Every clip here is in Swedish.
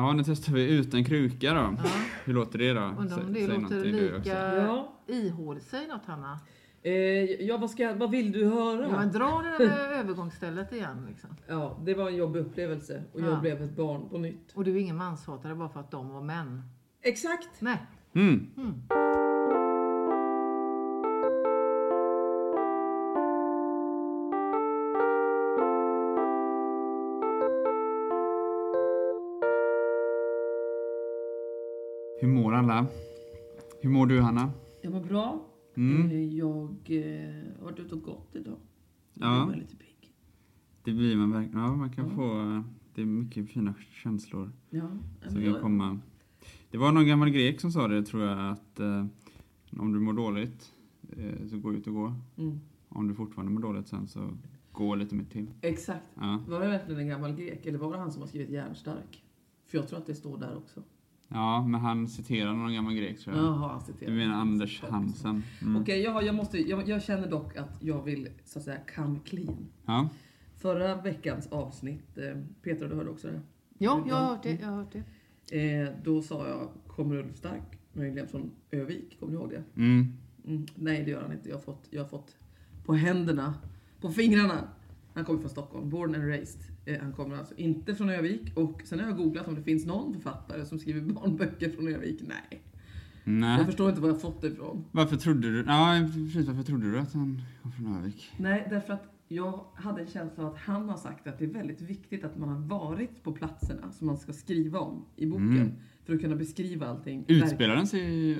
Ja, nu testar vi utan kruka då. Ja. Hur låter det då? Undrar om det säg låter lika Ja. ihåligt. Säg något Hanna. Eh, ja, vad, ska, vad vill du höra? Ja, men dra det där övergångsstället igen. Liksom. Ja, det var en jobbig upplevelse och Ja. jag blev ett barn på nytt. Och du är ingen manshatare bara för att de var män. Exakt! Nej. Mm. Mm. Hur mår alla? Hur mår du Hanna? Jag mår bra. Mm. Eh, Jag eh, har varit ute och gått idag. Ja. Jag är lite pigg. Det blir man verkligen. Ja, man kan Ja. få... Det är mycket fina känslor Ja, som kan komma. Det var någon gammal grek som sa det tror jag att eh, om du mår dåligt eh, så gå ut och gå. Mm. Om du fortfarande mår dåligt sen så gå lite mer till. Exakt. Ja, Var det verkligen en gammal grek eller var det han som har skrivit Järnstark? För jag tror att det står där också. Ja men han citerar någon gammal grek tror jag. Jaha, han citerar. Du menar Anders Hansen? Mm. Okej, jag, har- jag, måste, jag, jag känner dock att jag vill så att säga come clean. Ja. Förra veckans avsnitt, eh, Petra du hörde också det? Ja, jag har hört det. Jag har hört det. Eh, då sa jag, kommer Ulf Stark möjligen från Övik? Kommer du ihåg det? Mm. Mm, nej det gör han inte. Jag har fått, jag har fått på händerna, på fingrarna. Han kommer från Stockholm, born and raised. Eh, han kommer alltså inte från Övik. Och sen har jag googlat om det finns någon författare som skriver barnböcker från Övik. Nej. Nej. Jag förstår inte var jag fått det ifrån. Varför trodde du... Ja, precis. Varför trodde du att han kom från Övik? Nej, därför att jag hade en känsla av att han har sagt att det är väldigt viktigt att man har varit på platserna som man ska skriva om i boken. Mm. För att kunna beskriva allting. Utspelar den sig i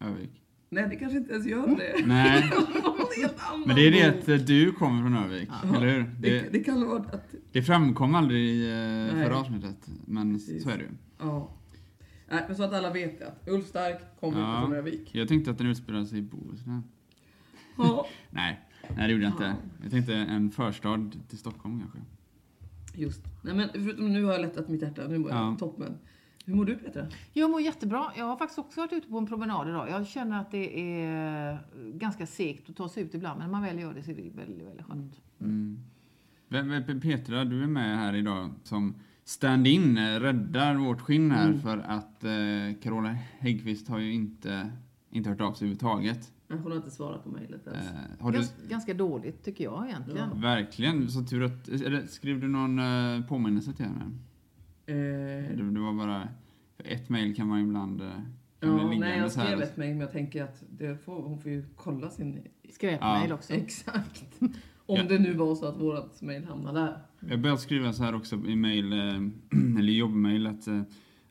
Övik? Nej, det kanske inte ens gör det. Nej. Helt Men det är det att eh, du kommer från Övik, Ja. eller hur? Det, Det, det kan vara att... det framkom aldrig i eh, förra avsnittet, men Precis. så är det ju. Ja. Nej, men så att alla vet det. Att Ulf Stark kommer Ja. inte från Övik. Jag tänkte att den utspelade sig i Bohuslän. Ja. Nej, nej det gjorde jag inte. Ja. Jag tänkte en förstad till Stockholm kanske. Just. Nej, men förutom nu har jag lättat mitt hjärta. Nu mår jag Ja. toppen. Hur mår du Petra? Jag mår jättebra. Jag har faktiskt också varit ute på en promenad idag. Jag känner att det är ganska segt att ta sig ut ibland. Men när man väl gör det så är det väldigt, väldigt skönt. Mm. Vem- Petra, du är med här idag som stand-in, räddar vårt skinn här Mm. för att eh, Carola Häggkvist har ju inte, inte hört av sig överhuvudtaget. Hon har inte svarat på mejlet ens. Eh, du Gans, ganska dåligt tycker jag egentligen. Ja. verkligen så tur att... Skrev du någon eh, påminnelse till henne? Eh, Det, det var bara... För ett mejl kan man ibland... eh, Kan ja, nej, jag skrev ett mejl men jag tänker att det får, hon får ju kolla sin... Skräpmejl Ja. också. Exakt. Om Ja. det nu var så att vårt mejl hamnade där. Jag började skriva så här också i mail, eh, eller jobbmail att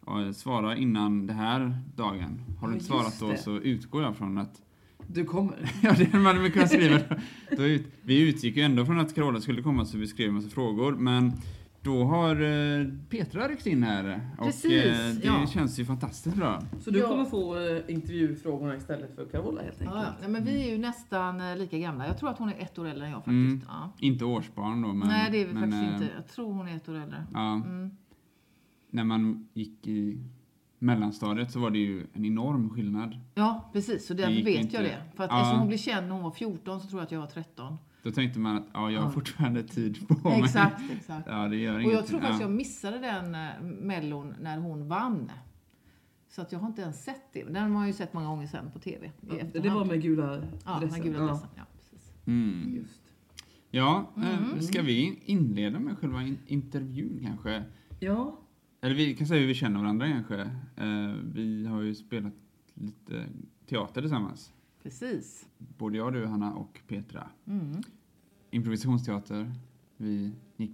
ja, svara innan det här dagen. Har du Ja, inte svarat då det. så utgår jag från att... Du kommer. ja, det hade man väl kunnat skriva. då ut, vi utgick ju ändå från att Carola skulle komma så vi skrev en massa frågor. Men då har eh, Petra ryckt in här. Och Precis, eh, det ja. känns ju fantastiskt bra. Så du Ja. kommer få eh, intervjufrågorna istället för Carola helt enkelt. Ja, ja. Nej, men vi är ju nästan lika gamla. Jag tror att hon är ett år äldre än jag faktiskt. Mm. Ja. Inte årsbarn då, men... Nej, det är vi men, faktiskt eh, inte. Jag tror hon är ett år äldre. Ja, Mm. när man gick i mellanstadiet så var det ju en enorm skillnad. Ja, precis. Så därför vet inte. jag det. För att Ja. eftersom hon blev känd när hon var 14 så tror jag att jag var 13. Då tänkte man att ja, jag har Ja. fortfarande tid på mig. Exakt, exakt. Ja, det gör Och jag tror faktiskt ja. jag missade den eh, mellon när hon vann. Så att jag har inte ens sett det. Den har man ju sett många gånger sen på TV. Ja, det, var med gula Ja, dressen. den gula dressen. Ja, precis. Mm. Just. Ja, Mm. ska vi inleda med själva in- intervjun kanske? Ja, Eller vi kan säga hur vi känner varandra kanske. Eh, vi har ju spelat lite teater tillsammans. Precis. Både jag, du, Hanna och Petra. Mm. Improvisationsteater. Vi gick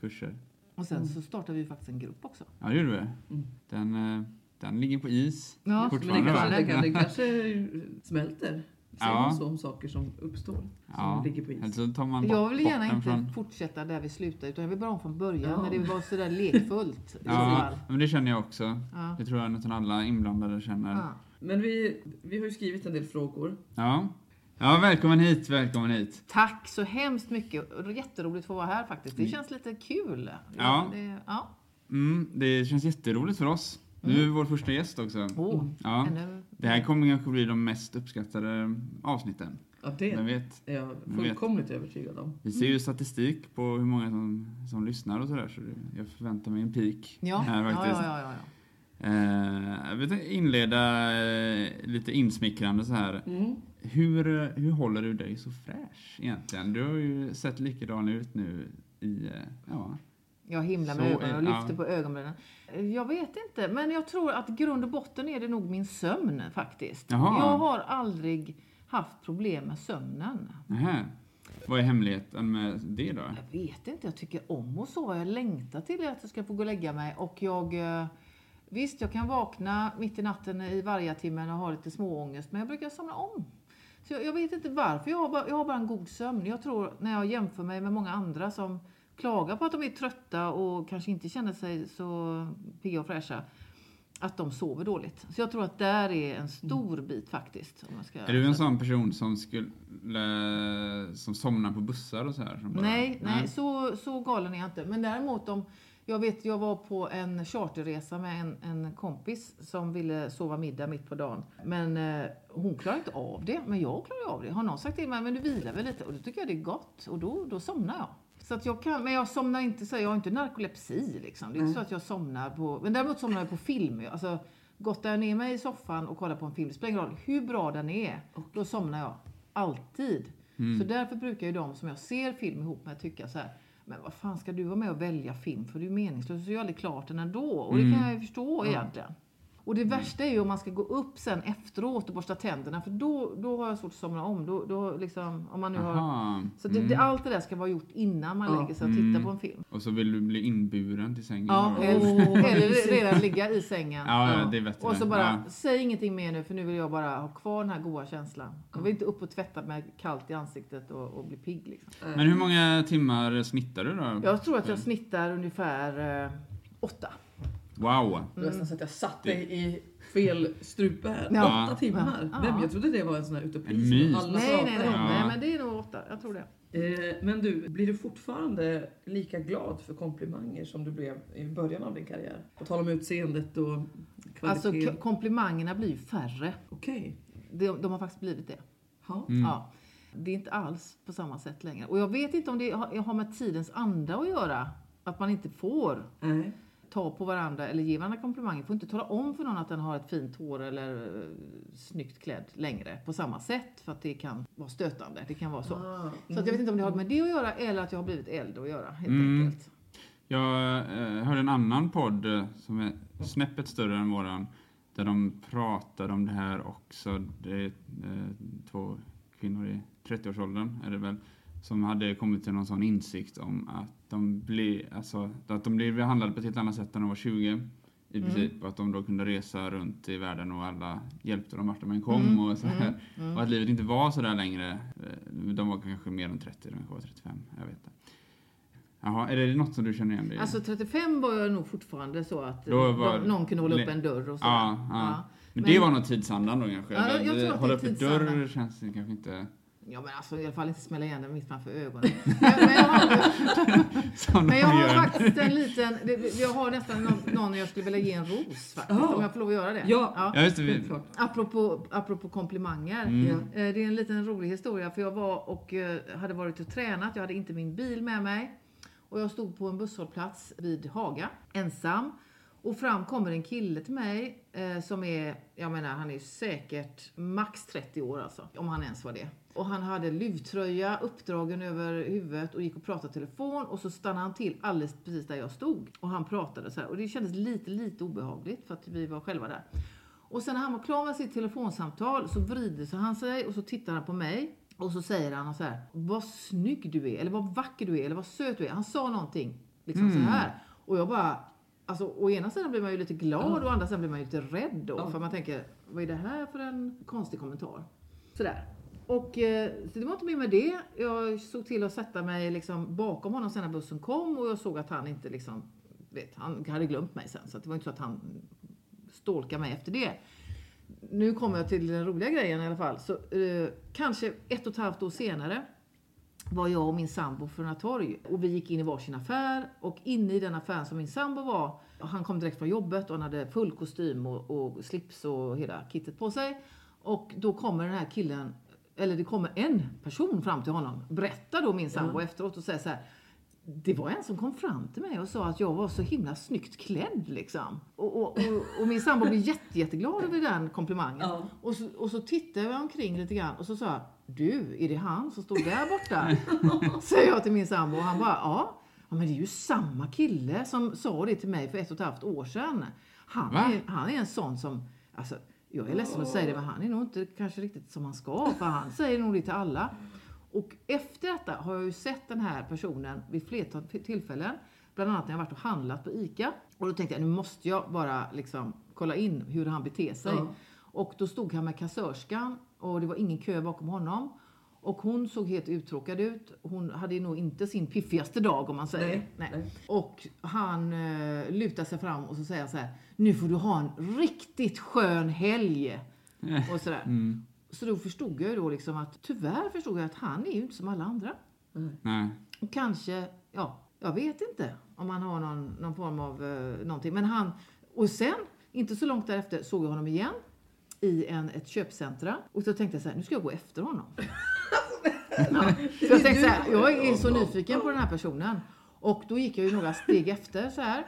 kurser. Och sen Mm. så startade vi faktiskt en grupp också. Ja, det gjorde vi. Mm. Den, eh, den ligger på is. Ja, men det Fortfarande, kanske, det, kan, det kanske smälter. Säger Ja. så om saker som uppstår? Som Ja, ligger på is. eller så tar man Jag vill gärna inte från... fortsätta där vi slutade utan jag vill börja om från början Ja. när det var sådär lekfullt. Ja, men det känner jag också. Ja. Det tror jag nästan alla inblandade känner. Men vi, vi har ju skrivit en del frågor. Ja. Ja, välkommen hit, välkommen hit. Tack så hemskt mycket. Jätteroligt att få vara här faktiskt. Det Mm. känns lite kul. Ja. Det, ja. Mm, det känns jätteroligt för oss. Du är vår första gäst också. Oh, Mm. Ja. ännu... Det här kommer kanske bli de mest uppskattade avsnitten. Ja, det Vem vet? är jag vet. fullkomligt övertygad om. Vi ser ju statistik på hur många som, som lyssnar och sådär så jag förväntar mig en peak Ja, här ja, faktiskt. ja, ja, ja, ja. Eh, jag vill inleda eh, lite insmickrande så här. Mm. Hur, hur håller du dig så fräsch egentligen? Du har ju sett likadan ut nu i, eh, ja. Jag himlar med ögonen och lyfter ja. på ögonbrynen. Jag vet inte, men jag tror att grund och botten är det nog min sömn faktiskt. Jaha. Jag har aldrig haft problem med sömnen. Nähä. Vad är hemligheten med det då? Jag vet inte, jag tycker om att sova. Jag längtar till att jag ska få gå och lägga mig. Och jag, visst, jag kan vakna mitt i natten i vargatimmen och ha lite småångest, men jag brukar somna om. Så jag, jag vet inte varför, jag har, bara, jag har bara en god sömn. Jag tror, när jag jämför mig med många andra som klagar på att de är trötta och kanske inte känner sig så pigga och fräscha, att de sover dåligt. Så jag tror att där är en stor bit faktiskt. Om jag ska Är du en sån person som skulle, som somnar på bussar och så här? Som bara- Nej, nej, så, så galen är jag inte. Men däremot om, jag vet, jag var på en charterresa med en, en kompis som ville sova middag mitt på dagen. Men eh, hon klarar inte av det, men jag klarar av det. Har någon sagt till mig, men du vilar väl lite? Och då tycker jag det är gott och då, då somnar jag. Så att jag kan, men jag somnar inte så, jag har inte narkolepsi liksom. Det är inte så att jag somnar på, men däremot somnar jag på film. Alltså, gottar jag ner mig i soffan och kollar på en film, det spelar ingen roll hur bra den är, då somnar jag. Alltid. Så därför brukar ju de som jag ser film ihop med tycka så här. Men vad fan ska du vara med och välja film för? Det är ju meningslöst. Så är ju aldrig klart den ändå. Och det kan jag ju förstå egentligen. Och det värsta är ju om man ska gå upp sen efteråt och borsta tänderna. För då, då har jag svårt att somna om. Då, då liksom, om man nu har... Så det, det, allt det där ska vara gjort innan man Ja. lägger sig och tittar på en film. Och så vill du bli inburen till sängen? Ja, eller, eller redan ligga i sängen. ja, ja, det bättre. Och så bara, Ja. säg ingenting mer nu för nu vill jag bara ha kvar den här goda känslan. Jag vill inte upp och tvätta med kallt i ansiktet och, och bli pigg liksom. Men hur många timmar snittar du då? Jag tror att jag snittar ungefär eh, åtta. Wow! Det var nästan så att jag satt dig i fel strupe här. Ja. Åtta timmar. Ja. Vem? Jag trodde det var en sån här utopi. En myt. alla Nej, nej, nej, nej, men det är nog åtta. Jag tror det. Eh, men du, blir du fortfarande lika glad för komplimanger som du blev i början av din karriär? På tal om utseendet och Alltså kvalitet. k- komplimangerna blir ju färre. Okej. De, de har faktiskt blivit det. Ja. Mm. Ja. Det är inte alls på samma sätt längre. Och jag vet inte om det har, har med tidens anda att göra. Att man inte får Nej. Ta på varandra eller ge varandra komplimanger. Får inte tala om för någon att den har ett fint hår eller uh, snyggt klädd längre på samma sätt. För att det kan vara stötande. Det kan vara så. Ah. Så att jag vet inte om det har med det att göra eller att jag har blivit äldre att göra helt Mm. enkelt. Jag eh, hörde en annan podd eh, som är snäppet större än våran. Där de pratar om det här också. Det är eh, två kvinnor i 30-årsåldern är det väl. Som hade kommit till någon sån insikt om att de blir, alltså, att de blir behandlade på ett helt annat sätt när de var 20. I princip. Och att de då kunde resa runt i världen och alla hjälpte dem vart de än kom. Och, så här. och att livet inte var så där längre. Eh, De var kanske mer än 30, de kanske var 35. Jag vet inte. Jaha, är det något som du känner igen dig i? Alltså 35 var jag nog fortfarande så att eh, var- någon kunde hålla upp en dörr och så. Ja, ja. Men, Men- det var nog tidsandan då kanske? Ja, jag tror att Hålla upp en dörr känns kanske inte Ja men alltså i alla fall inte smälla igen den mitt framför ögonen. men, men jag har, men jag har faktiskt en liten, jag har nästan någon, någon jag skulle vilja ge en ros faktiskt. Ja. Om jag får lov att göra det. Ja. Ja, just det. Vi. Apropå, apropå komplimanger. Mm. Ja. Eh, Det är en liten rolig historia för jag var och eh, hade varit och tränat. Jag hade inte min bil med mig. Och jag stod på en busshållplats vid Haga, ensam. Och fram kommer en kille till mig eh, som är, jag menar han är säkert max 30 år alltså. Om han ens var det. Och han hade luvtröja uppdragen över huvudet och gick och pratade i telefon. Och så stannade han till alldeles precis där jag stod. Och han pratade så här. Och det kändes lite, lite obehagligt för att vi var själva där. Och sen när han var klar med sitt telefonsamtal så vrider sig han sig och så tittar han på mig. Och så säger han så här, vad snygg du är, eller vad vacker du är, eller vad söt du är. Han sa någonting liksom så här. Och jag bara, alltså å ena sidan blir man ju lite glad och å andra sidan blir man ju lite rädd då. Ja. För man tänker, vad är det här för en konstig kommentar? Sådär. Och eh, så det var inte mer med det. Jag såg till att sätta mig liksom bakom honom sen när bussen kom och jag såg att han inte liksom, vet, han hade glömt mig sen. Så det var inte så att han stalkade mig efter det. Nu kommer jag till den roliga grejen i alla fall. Så, eh, kanske ett och ett halvt år senare var jag och min sambo för några torg och vi gick in i varsin affär och inne i den affären som min sambo var, han kom direkt från jobbet och han hade full kostym och, och slips och hela kittet på sig. Och då kommer den här killen eller det kommer en person fram till honom, berättar då min sambo Ja. efteråt och säger så här. Det var en som kom fram till mig och sa att jag var så himla snyggt klädd liksom. Och, och, och, och min sambo blev jätte, jätteglad över den komplimangen. Ja. Och, så, och så tittade jag omkring lite grann och så sa jag, du, är det han som stod där borta? Säger jag till min sambo och han bara, ja. ja men det är ju samma kille som sa det till mig för ett och ett halvt år sedan. Han, Va? är, han är en sån som, alltså jag är ledsen att säga det men han är nog inte kanske riktigt som han ska för han säger nog det till alla. Och efter detta har jag ju sett den här personen vid flertal tillfällen. Bland annat när jag varit och handlat på ICA. Och då tänkte jag, nu måste jag bara liksom kolla in hur han beter sig. Ja. Och då stod han med kassörskan och det var ingen kö bakom honom. Och hon såg helt uttråkad ut. Hon hade nog inte sin piffigaste dag om man säger. Nej, nej. Och han eh, lutar sig fram och så säger han så här. Nu får du ha en riktigt skön helg. Och sådär. Mm. Så då förstod jag ju då liksom att tyvärr förstod jag att han är ju inte som alla andra. Nej. Och kanske, ja, jag vet inte om han har någon, någon form av eh, någonting. Men han, och sen, inte så långt därefter, såg jag honom igen i en, ett köpcentra. Och så tänkte jag så här, nu ska jag gå efter honom. ja. För jag tänkte så här, jag är så nyfiken på den här personen. Och då gick jag ju några steg efter så här.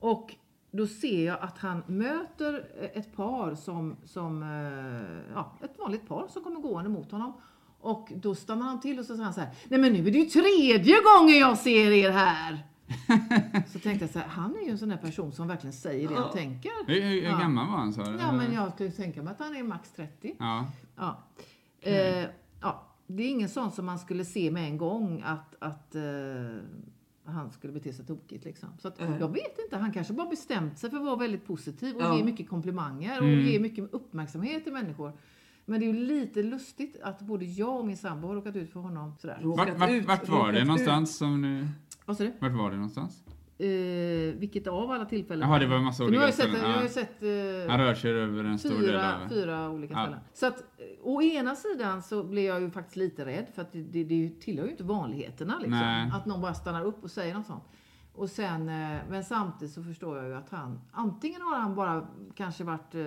Och då ser jag att han möter ett par som, som eh, ja, ett vanligt par som kommer gående mot honom. Och då stannar han till och så säger han så här, nej men nu är det ju tredje gången jag ser er här. så tänkte jag så här, han är ju en sån där person som verkligen säger det han tänker. Hur, hur, hur Ja. gammal var han sa du? Ja men jag skulle tänka mig att han är max 30. Ja. Ja. Eh, ja. Det är ingen sån som man skulle se med en gång att, att eh, han skulle bete sig tokigt. Liksom. Så att, Nej. jag vet inte, han kanske bara bestämt sig för att vara väldigt positiv och Ja. ge mycket komplimanger och Mm. ge mycket uppmärksamhet till människor. Men det är ju lite lustigt att både jag och min sambo har råkat ut för honom sådär. Vart, vart, ut, vart var det ut. någonstans som nu... Vad sa du? Vart var det någonstans? Eh, vilket av alla tillfällen? Jaha, det var en massa För nu har olika jag sett, ställen. jag har ju Ja. sett eh, Han rör sig över en stor del fyra, av... fyra olika Ja. ställen. Så att, eh, å ena sidan så blir jag ju faktiskt lite rädd för att det, det, det tillhör ju inte vanligheterna liksom. Nej. Att någon bara stannar upp och säger något sånt. Och sen, eh, men samtidigt så förstår jag ju att han, antingen har han bara kanske varit eh,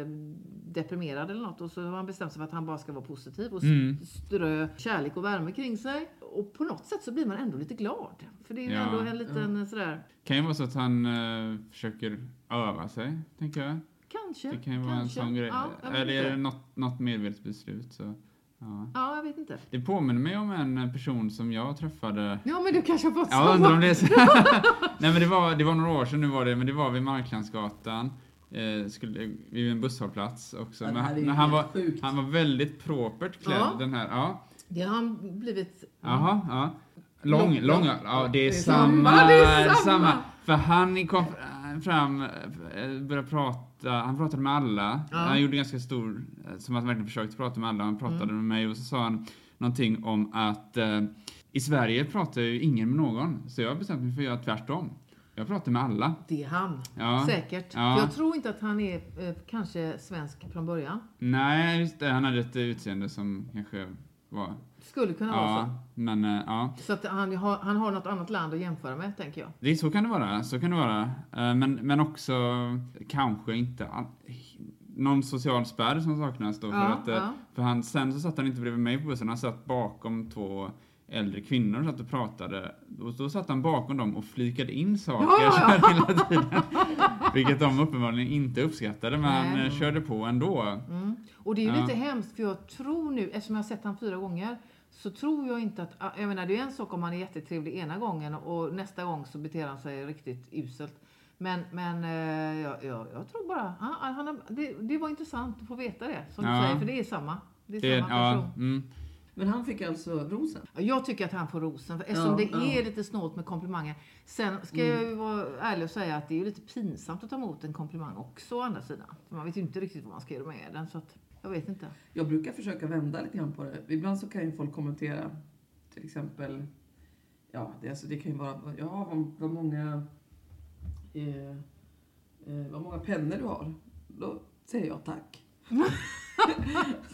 deprimerad eller något och så har han bestämt sig för att han bara ska vara positiv och Mm. strö kärlek och värme kring sig. Och på något sätt så blir man ändå lite glad. För det är ju Ja. ändå en liten sådär, kan ju vara så att han eh, försöker öva sig, tänker jag. kanske. Det kan ju vara kanske. en sån grej. Ja, Eller är det något, något medvetet beslut så... Ja. Ja, jag vet inte. Det påminner mig om en person som jag träffade Ja, men du kanske har fått Ja, undrar om det är så. Nej men det var, det var några år sedan nu var det, men det var vid Marklandsgatan. Eh, skulle, vid en busshållplats också. Ja, det men här är han, men han, var, sjukt. han var väldigt propert klädd. Ja. Den här, ja. Det har han blivit... Jaha, ja. Lång, Lång, lång, lång. ja det är, Det är samma, samma, det är samma. För han kom fram, eh, började prata, han pratade med alla. Ja. Han gjorde ganska stor, eh, som att han verkligen försökte prata med alla. Han pratade med mig och så sa han någonting om att eh, i Sverige pratar ju ingen med någon. Så jag har bestämt mig för att göra tvärtom. Jag pratar med alla. Det är han. Ja. Säkert. Ja. Jag tror inte att han är eh, kanske svensk från början. Nej, just det. Han hade ett utseende som kanske var... Skulle kunna vara Ja, men eh, ja. så. Så att han har, han har något annat land att jämföra med, tänker jag. Det, så kan det vara. Så kan det vara. Eh, Men, men också kanske inte all, någon social spärr som saknas då. För, Ja, att, eh, ja. för han, sen så satt han inte bredvid mig på bussen, han satt bakom två äldre kvinnor och satt och pratade. Och då satt han bakom dem och flikade in saker Ja, så ja, hela tiden. Vilket de uppenbarligen inte uppskattade, men han Nej. körde på ändå. Mm. Och det är ju Ja. lite hemskt, för jag tror nu, eftersom jag har sett han fyra gånger, så tror jag inte att... ah, Jag menar, det är en sak om han är jättetrevlig ena gången och nästa gång så beter han sig riktigt uselt. Men, men eh, jag, jag, jag tror bara... Han, han, det, det var intressant att få veta det, som Ja. du säger, för det är samma. Det är Det, samma person. ja, mm. Men han fick alltså rosen. Ja, Jag tycker att han får rosen, för eftersom Ja, det ja. är lite snålt med komplimanger. Sen ska jag ju vara ärlig och säga att det är lite pinsamt att ta emot en komplimang också å andra sidan. För man vet ju inte riktigt vad man ska göra med den, så att jag vet inte. Jag brukar försöka vända lite grann på det. Ibland så kan ju folk kommentera till exempel, ja det, alltså, det kan ju vara, ja vad, vad många eh, eh, vad många pennor du har. Då säger jag tack. Va,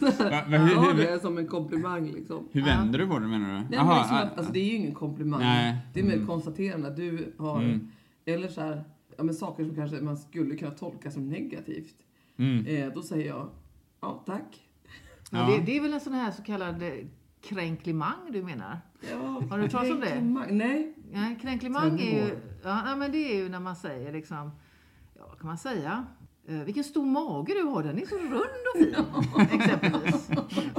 va, hur, ja, hur, det är som en komplimang liksom. hur vänder du på det menar du? Nej, men Jaha, liksom ah, att, alltså, det är ju ingen komplimang. Nej. Det är mer Mm. konstaterande att du har, Mm. eller så här, ja, men saker som kanske man skulle kunna tolka som negativt. mm. Eh, då säger jag, ja tack. Men Ja. det, det är väl en sån här så kallad eh, kränklimang du menar? Ja, Har du hört talas om det? kränklimang- Nej. Ja, kränklimang är ju, ja, nej, men det är ju när man säger liksom, ja vad kan man säga? Eh, vilken stor mage du har, den är så rund och fin. Exempelvis.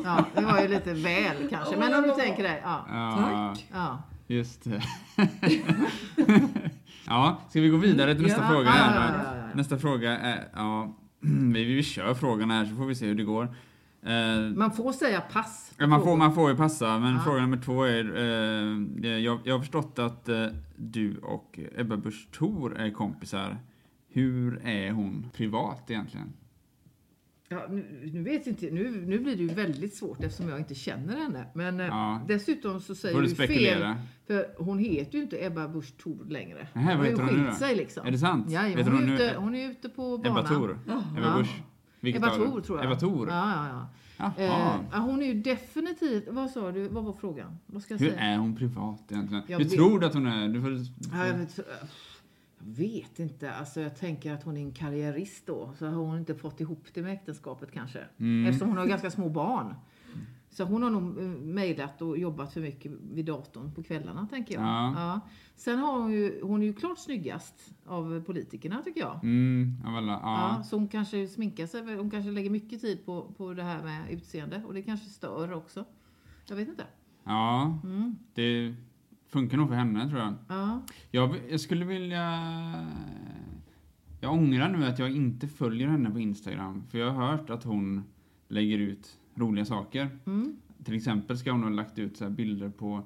Ja, det var ju lite väl kanske. Men om du tänker dig. Ja, Ja, Tack. ja. just det. ja, ska vi gå vidare till nästa Ja, fråga? ja, ja, ja, ja. Nästa fråga är, ja, vi, vi kör frågan här så får vi se hur det går. Eh, Man får säga pass. man, får, man får ju passa, men Ja. fråga nummer två är... Eh, det- jag, jag har förstått att eh, du och Ebba Busch Thor är kompisar. Hur är hon privat egentligen? Ja, nu, nu vet inte, nu, nu blir det ju väldigt svårt eftersom jag inte känner henne. Men eh, Ja. dessutom så säger du fel. För hon heter ju inte Ebba Busch Thor längre. Nähä, hon har ju skilt sig liksom. Är det sant? Ja, Vet hon, hon är nu- ute, hon är ute på banan. Ebba Thor? Jaha. Ebba Ja. Busch? Ebba? Thor tror jag. Ebba Thor? Ja, ja, ja. Eh, ja, hon är ju definitivt... Vad sa du? Vad var frågan? Vad ska jag Hur säga? är hon privat egentligen? Jag Hur vet- tror du att hon är? Du får, Ja, vet, jag inte. Alltså, jag tänker att hon är en karriärist då. Så har hon inte fått ihop det med äktenskapet kanske. Mm. Eftersom hon har ganska små barn. Så hon har nog eh, mejlat och jobbat för mycket vid datorn på kvällarna tänker jag. Ja. Sen har hon ju, hon är ju klart snyggast av politikerna tycker jag. Mm, alla, Ja. ja. så hon kanske sminkar sig, hon kanske lägger mycket tid på, på det här med utseende och det kanske stör också. Jag vet inte. Ja, Mm. det funkar nog för henne tror jag. Ja. Jag, jag skulle vilja... Jag ångrar nu att jag inte följer henne på Instagram. För jag har hört att hon lägger ut roliga saker. Mm. Till exempel ska hon ha lagt ut så här bilder på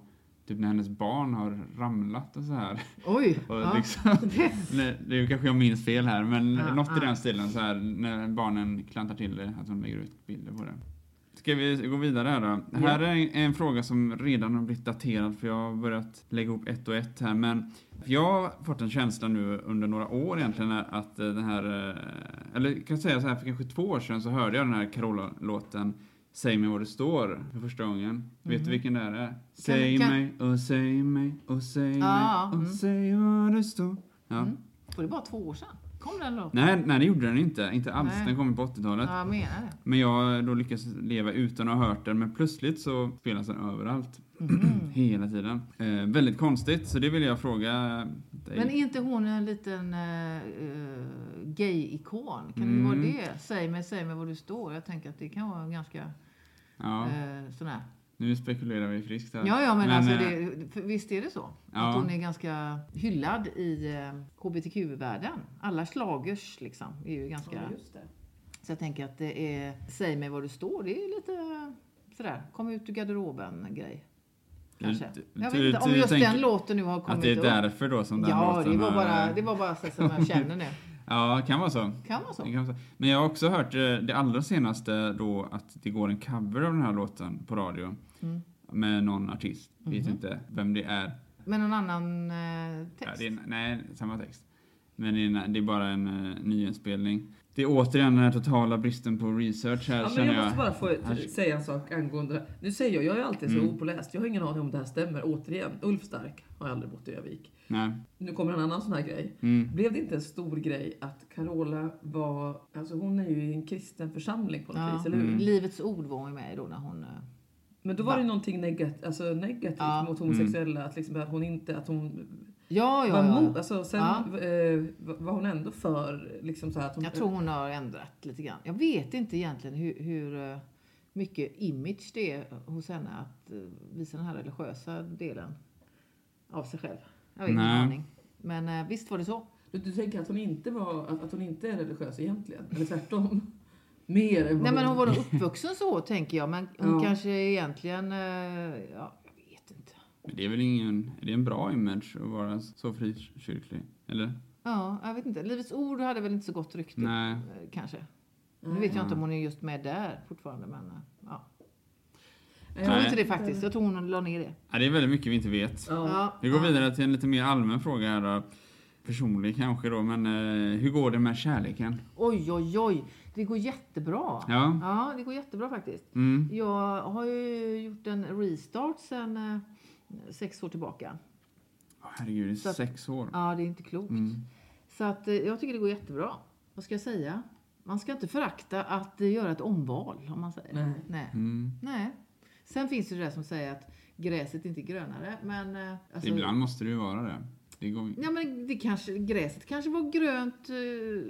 typ när hennes barn har ramlat och så här. Oj! Och ja. liksom, det är kanske jag minns fel här, men Ja, något i ja. den stilen så här när barnen klantar till det, att hon lägger ut bilder på det. Ska vi gå vidare här då? Ja. Här är en, en fråga som redan har blivit daterad för jag har börjat lägga ihop ett och ett här. Men jag har fått en känsla nu under några år egentligen att eh, den här, eh, eller kan jag säga så här, för kanske två år sedan så hörde jag den här Carola-låten Säg mig vad det står för första gången. Vet du vilken det är? Säg Mhm. kan- mig och säg mig och säg Ja, mig och mm. säg vad det står. Ja. Mm. Och det var två år sedan. Kom den då? Nej, nej, det gjorde den inte. Inte alls. Nej. Den kom på 80-talet. Ja, jag menar det. Men jag då lyckades leva utan att ha hört den, men plötsligt så spelas den överallt. Mhm. Hela tiden. Eh, väldigt konstigt, så det vill jag fråga dig. Men är inte hon en liten uh, gay-ikon? Kan det Mm. vara det? Säg mig, säg mig var du står. Jag tänker att det kan vara en ganska ja, uh, sån här. Nu spekulerar vi friskt här. Ja, ja, men, alltså eh, det, visst är det så? Ja. Att hon är ganska hyllad i hbtq-världen. Alla slagers liksom är ju ganska... Ja, just det. Så jag tänker att det är Säg mig var du står. Det är lite sådär, kom ut ur garderoben-grej. Kanske. Du- Jag du- vet inte om du just tänker den låten nu har kommit Att det är upp. därför då som den Ja, låten det var bara, det var bara så som jag känner nu. Ja, kan vara så. Kan vara så. Det kan vara så. Men jag har också hört eh, det allra senaste då att det går en cover av den här låten på radio. Mm. Med någon artist. Vet Mhm. inte vem det är. Men någon annan eh, Ja, text? det är, nej, samma text. Men det är, det är bara en uh, nyinspelning. Det är återigen den här totala bristen på research här Ja, men jag måste bara få Här- säga en sak angående. Nu säger jag, jag är alltid så Mm. opåläst. Jag har ingen aning om det här stämmer. Återigen, Ulf Stark har aldrig bott i Övik. Nej. Nu kommer en annan sån här grej. Mm. Blev det inte en stor grej att Carola var, alltså hon är ju i en kristen församling på något Ja. vis, eller hur? Mm. Livets ord var hon med då när hon... eh, Men då var Va? det någonting negat, alltså negativt Ja. mot homosexuella, att, liksom, att hon inte, att hon Ja, ja, var ja. mot, alltså sen Ja. eh, var hon ändå för, liksom så här att hon... Jag tror hon har ändrat lite grann. Jag vet inte egentligen hur, hur eh, mycket image det är hos henne att eh, visa den här religiösa delen av sig själv. Jag har ingen aning. Men eh, visst var det så. Du, du tänker att hon inte var, att, att hon inte är religiös egentligen? Eller tvärtom? Mer än vad Nej men hon var nog uppvuxen så tänker jag. Men hon Ja. kanske egentligen, eh, ja. Men det är väl ingen, är det en bra image att vara så frikyrklig? Eller? Ja, jag vet inte. Livets ord hade väl inte så gott rykte. Nej. eh, Kanske. Nu vet jag inte om hon är just med där fortfarande. Men eh, ja. Jag tror Nej. inte det faktiskt. Jag tror hon la ner det. Ja, det är väldigt mycket vi inte vet. Ja. Vi går vidare till en lite mer allmän fråga här då. Personlig kanske då, men eh, hur går det med kärleken? Oj, oj, oj. Det går jättebra. Ja. Ja, det går jättebra faktiskt. Mm. Jag har ju gjort en restart sen eh, sex år tillbaka. Herregud, det är Så att- sex år. Ja, det är inte klokt. Mm. Så att eh, jag tycker det går jättebra. Vad ska jag säga? man ska inte förakta att eh, göra ett omval om man säger. Nej. Nej. Mm. Nej. Sen finns det det där som säger att gräset inte är grönare. Men, eh, alltså, Ibland måste det ju vara det. det går... Ja, men det kanske, gräset kanske var grönt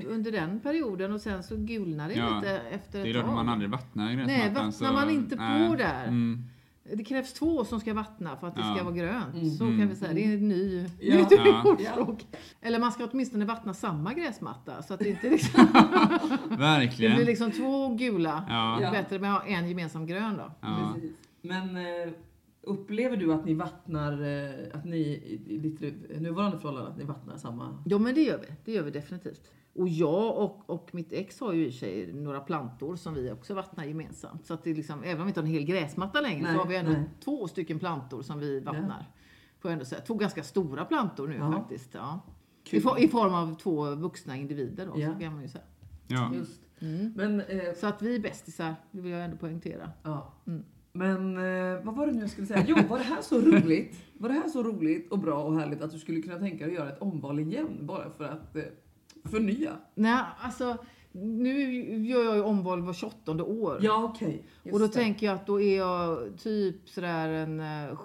under den perioden och sen så gulnade det Ja, lite efter Det är ett då tag. man aldrig vattnar Nej, gräsmattan. vattnar man inte på där. Mm. Det krävs två som ska vattna för att det Ja. ska vara grönt. Mm. Så kan vi säga. Det är en ny, Ja. nytt Ja. ordspråk. Eller man ska åtminstone vattna samma gräsmatta så att det inte liksom, det Verkligen. blir liksom två gula. Ja. Det är bättre med att ha en gemensam grön då. Ja. Precis. Men eh, upplever du att ni vattnar, eh, att ni i ditt nuvarande förhållande, att ni vattnar samma? Ja men det gör vi. Det gör vi definitivt. Och jag och, och mitt ex har ju i sig några plantor som vi också vattnar gemensamt. Så att det liksom, även om vi inte har en hel gräsmatta längre Nej, så har vi ändå nej. två stycken plantor som vi vattnar. Får jag ändå säga. Två ganska stora plantor nu Ja. faktiskt. Ja. I, I form av två vuxna individer då, Ja. så kan man ju säga. Ja. Just. Mm. Men, eh, Så att vi är bästisar, det vill jag ändå poängtera. ja. Mm. Men eh, vad var det nu jag skulle säga? Jo, var det här så roligt? Var det här så roligt och bra och härligt att du skulle kunna tänka dig att göra ett omval igen bara för att eh, förnya? Nej, alltså nu gör jag ju omval var 28 år. Ja, okej. Just Och då det. tänker jag att då är jag typ sådär en eh,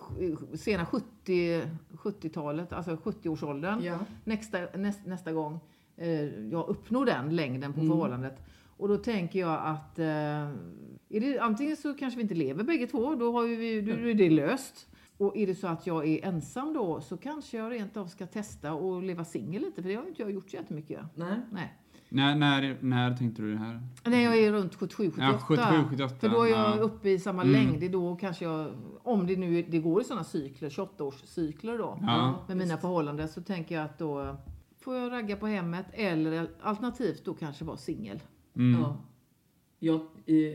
sena 70, 70-talet, alltså 70-årsåldern. Ja. Nästa, näst, nästa gång eh, jag uppnår den längden på Mm. förhållandet. Och då tänker jag att eh, är det, antingen så kanske vi inte lever bägge två, då, har vi, då är det löst. Och är det så att jag är ensam då så kanske jag rent av ska testa och leva singel lite, för det har ju inte jag gjort så jättemycket. Nej. Nej. När, när, när tänkte du det här? När jag är runt 77, 78. Ja, 77, 78. För då är jag ja. uppe i samma Mm. längd. Det är då kanske jag, om det nu det går i sådana cykler, 28-årscykler då. Ja. Med mina förhållanden så tänker jag att då får jag ragga på hemmet eller alternativt då kanske vara singel. Mm. Ja. Jag, eh,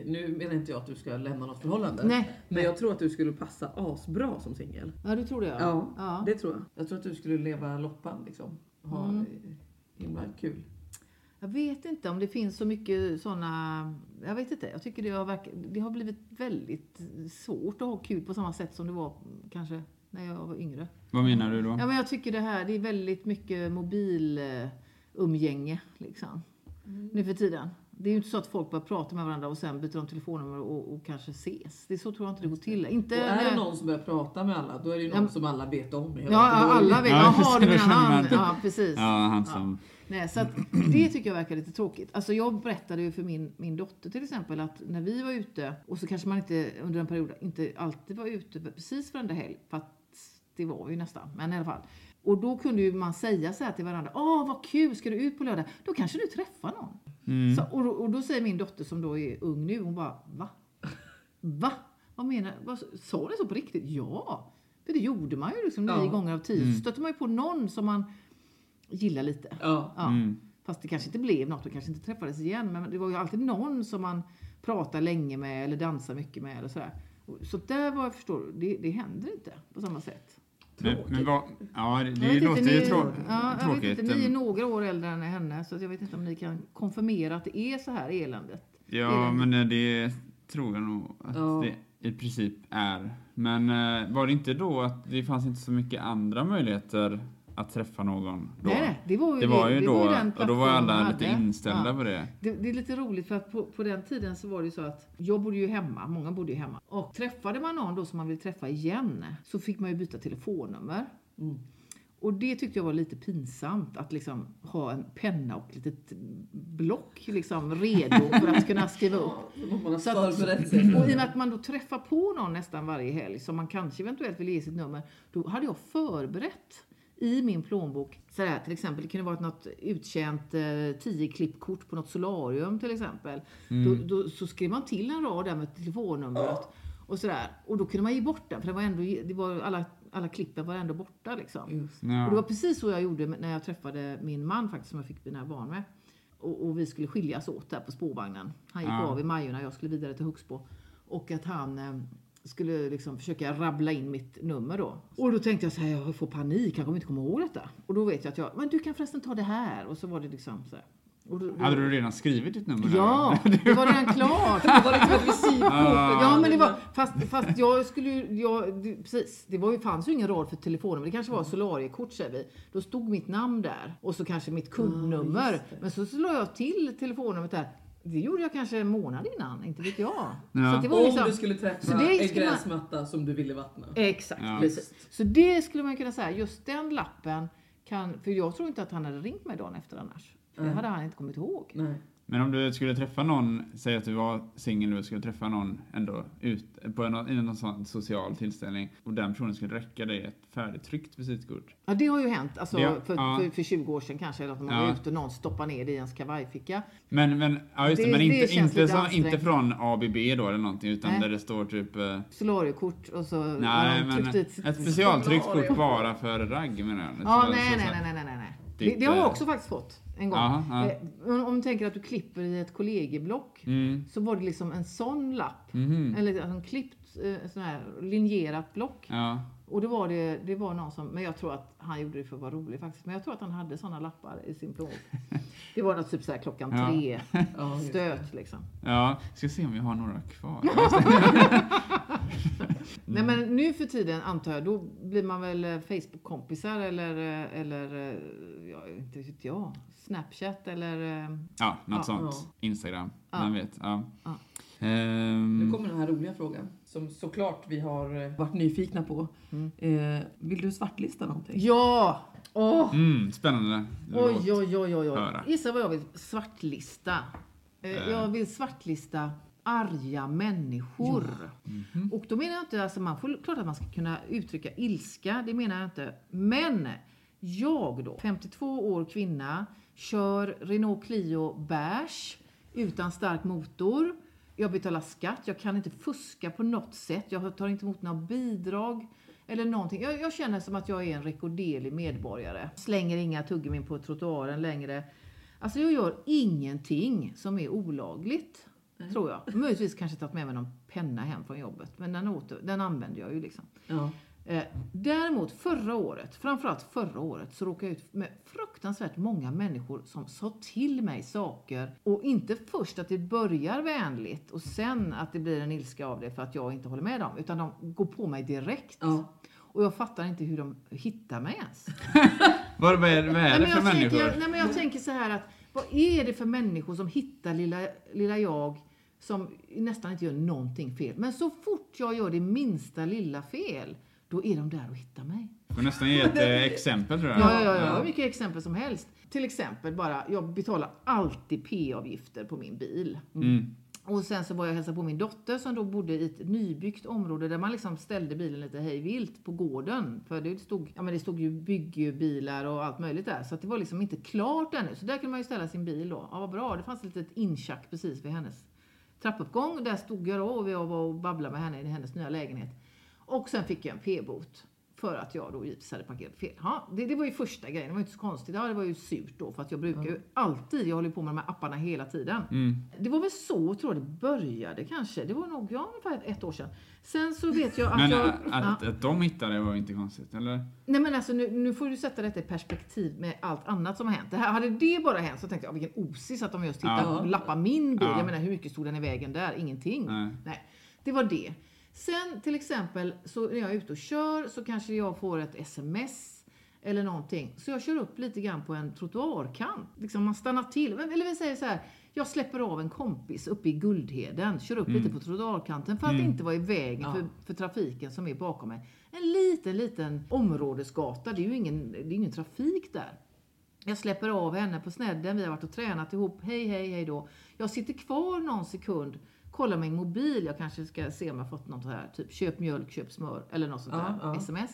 nu menar inte jag att du ska lämna något förhållande. Nej. Men jag tror att du skulle passa asbra som singel. Ja, du tror det? Ja, ja. det tror jag. Jag tror att du skulle leva loppan liksom. Ha Mm. himla kul. Jag vet inte om det finns så mycket sådana... Jag vet inte. Jag tycker det har, verk, det har blivit väldigt svårt att ha kul på samma sätt som det var kanske när jag var yngre. Vad menar du då? Ja, men jag tycker det här, det är väldigt mycket mobilumgänge liksom. Nu för tiden. Det är ju inte så att folk bara pratar med varandra och sen byter de telefonnummer och, och kanske ses. Det är så tror jag inte det går till. Inte Och är det när- någon som börjar prata med alla, då är det ju Ja, någon som alla vet om. hela Ja, ja, alla vet. Ja, Jaha, du det menar han. Ja, precis. Ja, han som... Nej, så att det tycker jag verkar lite tråkigt. Alltså jag berättade ju för min, min dotter till exempel att när vi var ute och så kanske man inte under en period inte alltid var ute precis varenda helg. För att det var vi ju nästan, men i alla fall. Och då kunde ju man säga så här till varandra. Åh vad kul, ska du ut på lördag? Då kanske du träffar någon. Mm. Så, och, då- och då säger min dotter som då är ung nu, hon bara va? Va? Vad menar vad, Sa ni så på riktigt? Ja! För det gjorde man ju liksom nio Ja. gånger av tio. Mm. Så stötte man ju på någon som man gillar lite. Ja. Ja. Mm. Fast det kanske inte blev något och kanske inte träffades igen. Men det var ju alltid någon som man pratar länge med eller dansar mycket med eller sådär. Så där vad jag förstår, det, det händer inte på samma sätt. Men, men vad, ja, det, Jag låter inte, ju ni, trå, ja, tråkigt. inte, ni är några år äldre än henne så jag vet inte om ni kan konfirmera att det är så här eländet. Ja, eländigt. men eh, det tror jag nog att Ja. det i princip är. Men eh, var det inte då att det fanns inte så mycket andra möjligheter att träffa någon då? Nej, nej, det var ju, Det var ju det då, var ju den och då var alla lite inställda Ja. på det. Det, det är lite roligt för att på, på den tiden så var det ju så att jag bodde ju hemma, många bodde ju hemma. Och träffade man någon då som man ville träffa igen så fick man ju byta telefonnummer. Mm. Och det tyckte jag var lite pinsamt att liksom ha en penna och ett litet block liksom redo för att kunna skriva upp. Så att-. Och i och med att man då träffar på någon nästan varje helg som man kanske eventuellt vill ge sitt nummer. Då hade jag förberett i min plånbok. Så här, till exempel, det kunde vara något uttjänt eh, 10-klippkort på något solarium till exempel. Då, då, så skrev man till en rad där med telefonnumret. Och, sådär. och då kunde man ge bort den för det var ändå, det var alla, alla klippen var ändå borta. Liksom. Just. Och det var Ja. precis så jag gjorde när jag träffade min man faktiskt som jag fick mina barn med. Och, och vi skulle skiljas åt där på spårvagnen. Han gick Ja. av i Majorna, jag skulle vidare till Huxbo. Och att han eh, skulle liksom försöka rabbla in mitt nummer då. Och då tänkte jag så här, jag får panik, han kommer inte komma ihåg detta. Och då vet jag att jag, men du kan förresten ta det här. Och så var det liksom så här. Och då, då, Hade du redan skrivit ditt nummer? Ja, där? det var redan klart. Det var liksom ett visitkort. Ah. Ja, men det var, fast, fast jag skulle ju, jag, det, precis, det var ju, fanns ju ingen rad för telefonnummer. Det kanske var solariekort säger vi. Då stod mitt namn där och så kanske mitt kundnummer. det. men så, så la jag till telefonnumret där. Det gjorde jag kanske en månad innan, inte vet jag. Ja. Så det var Om liksom, du skulle träffa det en skulle man- gräsmatta som du ville vattna. Exakt, Ja. precis. Så det skulle man kunna säga, just den lappen kan, för jag tror inte att han hade ringt mig dagen efter annars. För det Nej. hade han inte kommit ihåg. Nej. Men om du skulle träffa någon, säg att du var singel och du skulle träffa någon ändå ut, på en, i någon sån social tillställning och den personen skulle räcka dig ett färdigtryckt visitkort. Ja, det har ju hänt. Alltså, Det- för, ja. för, för 20 år sedan kanske, eller att man Ja. var ute och någon stoppar ner det i ens kavajficka. Men, men, ja just det, Det- men inte, inte, ansträngt. inte från ABB då eller någonting utan Nej. där det står typ eh, Solariekort och så Nej, men sitt- ett specialtryckt kort bara för ragg menar jag. Ja, Så- nej, så- nej, så- nej, nej, nej, nej, Det, det har jag eh, också faktiskt fått en gång. Jaha, ja. Eh, om- du tänker att du klipper i ett kollegieblock Mm. så var det liksom en sån lapp. Mhm. Eller en klippt, eh, sån här linjerat block. Ja. Och då var det, det var någon som, men jag tror att han gjorde det för att vara rolig faktiskt. Men jag tror att han hade såna lappar i sin plånbok. Det var något typ så här klockan Ja. tre Ja, just det. stöt liksom. ja, ska se om vi har några kvar. Nej men nu för tiden antar jag, då blir man väl eh, Facebook-kompisar eller, eh, eller eh, ja, inte vet jag, Snapchat eller... Ja, något Ja. sånt. Ja. Instagram, Ja. vem vet. Ja. Ja. Ehm, Nu kommer den här frågan som såklart vi har eh, varit nyfikna på. Mm. Eh, vill du svartlista någonting? Ja! Åh! mm, spännande. Oj, oj, oj, oj. Gissa vad jag vill svartlista. Eh, Eh. Jag vill svartlista arga människor. Mhm. Och då menar jag inte, alltså man får klart att man ska kunna uttrycka ilska, det menar jag inte. Men jag då, 52 år kvinna, kör Renault Clio beige utan stark motor. Jag betalar skatt, jag kan inte fuska på något sätt. Jag tar inte emot några bidrag eller någonting. Jag, jag känner som att jag är en rekorderlig medborgare. Slänger inga tuggummin på trottoaren längre. Alltså jag gör ingenting som är olagligt. Tror jag. Möjligtvis kanske tagit med mig någon penna hem från jobbet. Men den, åter, den använder jag ju liksom. Ja. Eh, däremot förra året, framförallt förra året, så råkade jag ut med fruktansvärt många människor som sa till mig saker. Och inte först att det börjar vänligt och sen att det blir en ilska av det för att jag inte håller med dem. Utan de går på mig direkt. Ja. Och jag fattar inte hur de hittar mig ens. Vad, är, vad är Nej, det men för människor? tänker, nej, men jag tänker så här att vad är det för människor som hittar lilla, lilla jag som nästan inte gör någonting fel. Men så fort jag gör det minsta lilla fel, då är de där och hittar mig. Du får nästan ge ett eh, exempel tror jag. Ja, ja, ja, har mycket exempel som helst. Till exempel bara, jag betalar alltid P-avgifter på min bil. Mm. Och sen så var jag och hälsade på min dotter som då bodde i ett nybyggt område där man liksom ställde bilen lite hej vilt på gården. För det stod, ja, men det stod ju byggbilar och allt möjligt där. Så att det var liksom inte klart ännu. Så där kunde man ju ställa sin bil då. Ja, vad bra. Det fanns ett litet inchack precis vid hennes trappuppgång. Där stod jag då och jag var och babblade med henne i hennes nya lägenhet. Och sen fick jag en p-bot. För att jag då givetvis hade parkerat fel. Ja, det, det var ju första grejen. Det var ju inte så konstigt. Ja, det var ju surt då. För att jag brukar ju alltid, jag håller på med de här apparna hela tiden. Mm. Det var väl så tror jag det började kanske. Det var nog ja, ungefär ett år sedan. Sen så vet jag att Men jag... att, ja. att de hittade det var inte konstigt, eller? Nej men alltså nu, nu får du sätta detta i perspektiv med allt annat som har hänt. Det här, hade det bara hänt så tänkte jag vilken osis att de just hittade Ja. och lappade min bil. Ja. Jag menar hur mycket stod den i vägen där? Ingenting. Nej. Nej, det var det. Sen till exempel så när jag är ute och kör så kanske jag får ett sms eller någonting. Så jag kör upp lite grann på en trottoarkant. Liksom man stannar till. Eller vi säger så här. Jag släpper av en kompis uppe i Guldheden. Kör upp lite på trottoarkanten för att inte vara i vägen Ja. för, för trafiken som är bakom mig. En liten, liten områdesgata. Det är ju ingen, det är ingen trafik där. Jag släpper av henne på snedden. Vi har varit och tränat ihop. Hej, hej, hej då. Jag sitter kvar någon sekund. Kollar min mobil. Jag kanske ska se om jag fått något här. Typ köp mjölk, köp smör. Eller något sånt Ja, där. ja. Sms.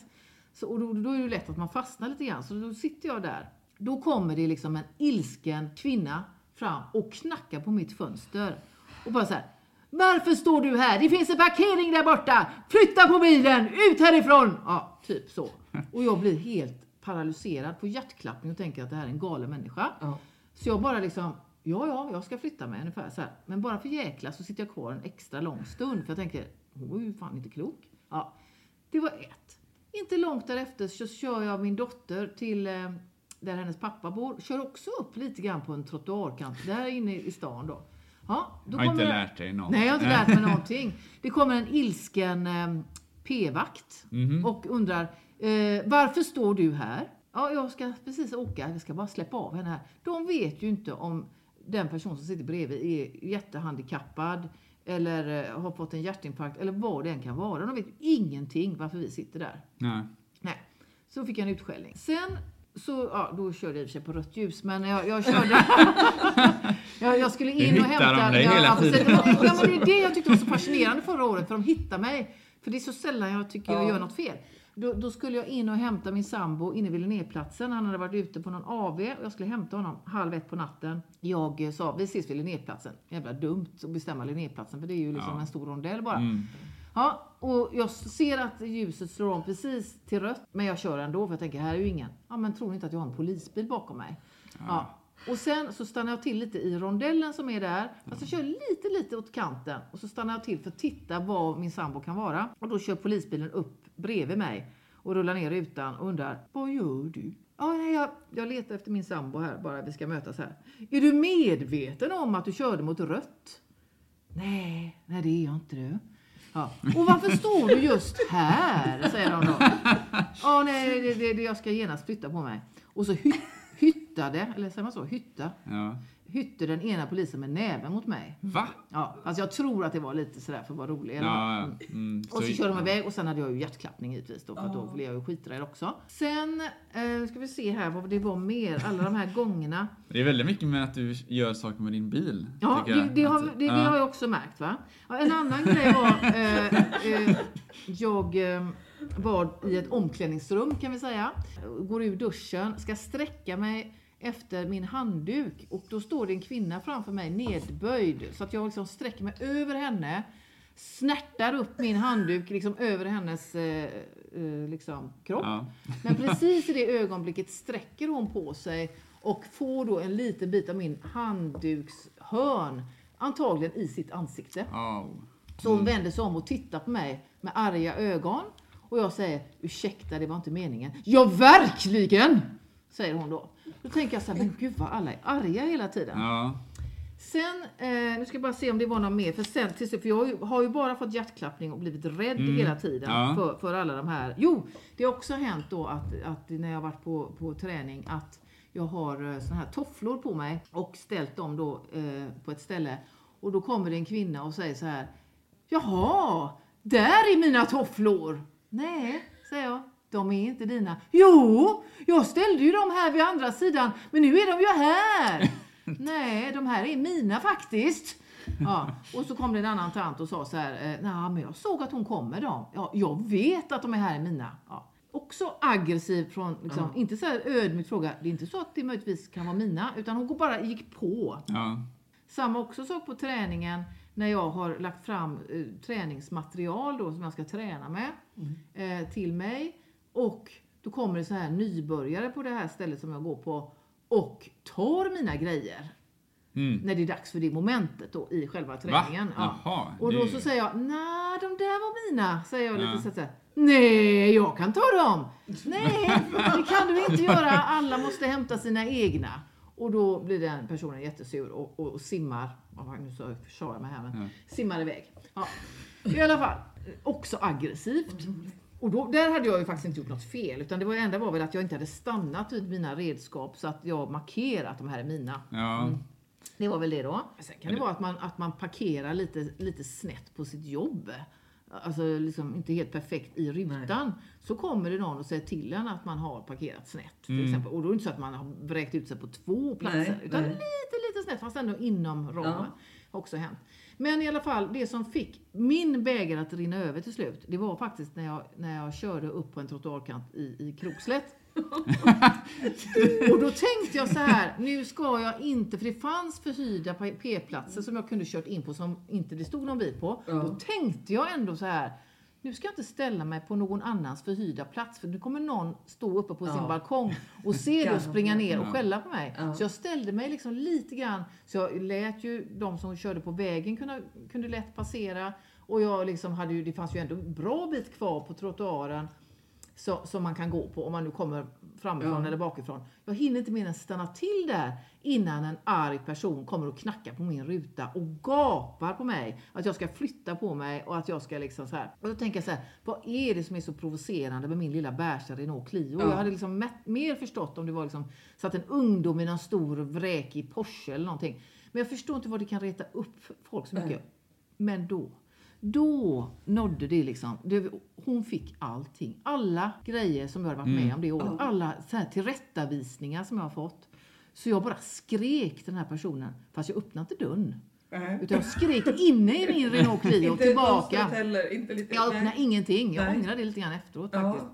Så, och då, då är det lätt att man fastnar lite grann. Så då sitter jag där. Då kommer det liksom en ilsken kvinna fram och knackar på mitt fönster. Och bara så här. Varför står du här? Det finns en parkering där borta! Flytta på bilen! Ut härifrån! Ja, typ så. Och jag blir helt paralyserad på hjärtklappning och tänker att det här är en galen människa. Ja. Så jag bara liksom, ja, ja, jag ska flytta mig ungefär så här. Men bara för jäkla så sitter jag kvar en extra lång stund. För jag tänker, hon var ju fan inte klok. Ja, det var ett. Inte långt därefter så kör jag min dotter till eh, där hennes pappa bor. Kör också upp lite grann på en trottoarkant där inne i stan då. Ja, då har inte lärt dig något. Nej, jag har inte lärt mig någonting. Det kommer en ilsken eh, p-vakt Mhm. och undrar eh, varför står du här? Ja, jag ska precis åka. Jag ska bara släppa av henne här. De vet ju inte om den person som sitter bredvid är jättehandikappad eller eh, har fått en hjärtinfarkt eller vad det än kan vara. De vet ju ingenting varför vi sitter där. Nej. Nej. Så fick jag en utskällning. Sen så, ja, då körde jag i och för sig på rött ljus, men jag, jag körde... jag, jag skulle in och hittar de hämta... dig ja, hela tiden. Ja, men det är det jag tyckte var så fascinerande förra året, för de hittade mig. För det är så sällan jag tycker jag Ja. gör något fel. Då, då skulle jag in och hämta min sambo inne vid Linnéplatsen. Han hade varit ute på någon AV och jag skulle hämta honom halv ett på natten. Jag eh, sa, vi ses vid Linnéplatsen. Jävla dumt att bestämma Linnéplatsen, för det är ju liksom Ja. en stor rondell bara. Mm. Ja, och jag ser att ljuset slår om precis till rött, men jag kör ändå för jag tänker här är ju ingen. Ja, men tror ni inte att jag har en polisbil bakom mig? Ja. Och sen så stannar jag till lite i rondellen som är där. Fast jag kör lite, lite åt kanten. Och så stannar jag till för att titta var min sambo kan vara. Och då kör polisbilen upp bredvid mig och rullar ner rutan och undrar, vad gör du? Ah, nej, jag, jag letar efter min sambo här, bara vi ska mötas här. Är du medveten om att du körde mot rött? Nej, nej det är jag inte du. Ja. Och varför står du just här? Säger de då. Ja, nej, det, det, det, jag ska genast flytta på mig. Och så hyttade, eller säger man så? Hytta. Ja. Hytte den ena polisen med näven mot mig. Va? Ja, alltså jag tror att det var lite sådär för att vara rolig. Eller? Ja, Mm. mm, Och så körde de iväg och sen hade jag ju hjärtklappning givetvis då för att då blev jag ju skiträdd också. Sen eh, ska vi se här vad det var mer alla de här gångerna. Det är väldigt mycket med att du gör saker med din bil. Ja, det, det, har, Att- det, det ja. har jag också märkt. Va? Ja, en annan grej var, eh, eh, jag eh, var i ett omklädningsrum kan vi säga. Går ur duschen, ska sträcka mig efter min handduk och då står det en kvinna framför mig nedböjd så att jag liksom sträcker mig över henne snärtar upp min handduk liksom över hennes eh, eh, liksom, kropp. Ja. Men precis i det ögonblicket sträcker hon på sig och får då en liten bit av min handdukshörn, antagligen i sitt ansikte. Au. Så hon vänder sig om och tittar på mig med arga ögon. Och jag säger, ursäkta det var inte meningen. Ja verkligen! Säger hon då. Då tänker jag så här, men gud vad alla är arga hela tiden. Ja. Sen, eh, nu ska jag bara se om det var något mer. För, sen, till, för jag har ju, har ju bara fått hjärtklappning och blivit rädd Mm. hela tiden Ja. för, för alla de här. Jo, det har också hänt då att, att när jag har varit på, på träning att jag har eh, såna här tofflor på mig och ställt dem då eh, på ett ställe. Och då kommer det en kvinna och säger så här. Jaha, där är mina tofflor. Nej, säger jag. De är inte dina. Jo, jag ställde ju dem här vid andra sidan, men nu är de ju här. Nej, de här är mina faktiskt. Ja, och så kom det en annan tant och sa så här, eh, nej men jag såg att hon kom med dem. Ja, jag vet att de är här är mina. Ja. Också aggressiv från, liksom, inte så här ödmjuk fråga, det är inte så att det möjligtvis kan vara mina, utan hon bara gick på. Ja. Samma också sak på träningen när jag har lagt fram eh, träningsmaterial då, som jag ska träna med eh, till mig. Och då kommer det så här nybörjare på det här stället som jag går på och tar mina grejer. Mm. När det är dags för det momentet då i själva träningen. Va? Jaha, Och då det- så säger jag, nej de där var mina. Säger jag Ja. lite så att säga. Nej, jag kan ta dem. Nej, det kan du inte göra. Alla måste hämta sina egna. Och då blir den personen jättesur och, och, och simmar. Oh, nu så sa jag mig här, men Ja. simmar iväg. Ja. I alla fall, också aggressivt. Och då, där hade jag ju faktiskt inte gjort något fel. Utan det var enda var väl att jag inte hade stannat vid mina redskap så att jag markerat att de här är mina. Ja. Det var väl det då. Sen kan det vara att man, att man parkerar lite, lite snett på sitt jobb. Alltså liksom inte helt perfekt i rutan. Så kommer det någon och säger till en att man har parkerat snett. Till Mm. exempel. Och då är det inte så att man har vräkt ut sig på två platser. Nej, utan nej. lite, lite snett fast ändå inom ramen. Ja. Har också hänt. Men i alla fall, det som fick min bägare att rinna över till slut. Det var faktiskt när jag, när jag körde upp på en trottoarkant i, i Krokslätt. Och då tänkte jag så här, nu ska jag inte, för det fanns förhyrda p-platser som jag kunde kört in på som inte det stod någon bil på. Ja. Då tänkte jag ändå så här, nu ska jag inte ställa mig på någon annans förhyrda plats för nu kommer någon stå uppe på sin Ja. balkong och se det och springa ner och skälla på mig. Ja. Så jag ställde mig liksom lite grann, så jag lät ju de som körde på vägen kunna, kunde lätt passera. Och jag liksom hade ju, det fanns ju ändå en bra bit kvar på trottoaren så, som man kan gå på om man nu kommer framifrån Ja. eller bakifrån. Jag hinner inte mer än stanna till där innan en arg person kommer och knackar på min ruta och gapar på mig att jag ska flytta på mig och att jag ska liksom så här. Och då tänker jag så här, vad är det som är så provocerande med min lilla bärsa Renault Clio? Ja. Jag hade liksom mätt, mer förstått om det var liksom satt en ungdom i någon stor vräkig Porsche eller någonting. Men jag förstår inte vad det kan reta upp folk så mycket. Nej. Men då, då nådde det liksom. Det, hon fick allting. Alla grejer som jag hade varit Mm. med om det året. Alla så här tillrättavisningar som jag har fått. Så jag bara skrek till den här personen. Fast jag öppnade inte dörren. Nej. Utan jag skrek inne i min Renault Clio Inte tillbaka. heller, inte lite... Jag öppnade nej. ingenting. Jag Nej. ångrar det lite grann efteråt Ja. faktiskt.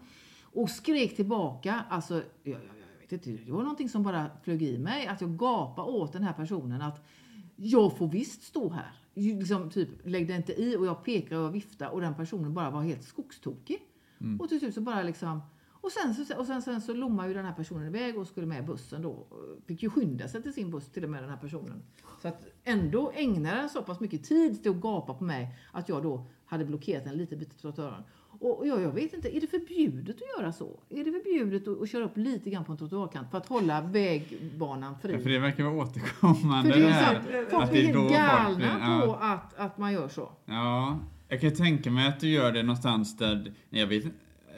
Och skrek tillbaka. Alltså, jag, jag, jag vet inte, det var någonting som bara flög i mig. Att jag gapade åt den här personen att jag får visst stå här. Liksom, typ, lägg inte i och jag pekar och viftar och den personen bara var helt skogstokig. Och till slut så bara liksom och sen, så, och sen, sen så lommade ju den här personen iväg och skulle med bussen då. Fick ju skynda sig till sin buss till och med den här personen. Så att ändå ägnade den så pass mycket tid till att gapa på mig att jag då hade blockerat en liten bit av trottoaren. Och jag, jag vet inte, är det förbjudet att göra så? Är det förbjudet att, att köra upp lite grann på en trottoarkant för att hålla vägbanan fri? Ja, för det verkar vara återkommande För det är här. så att folk blir det är helt galna ja. på att, att man gör så. Ja, jag kan tänka mig att du gör det någonstans där, nej jag vet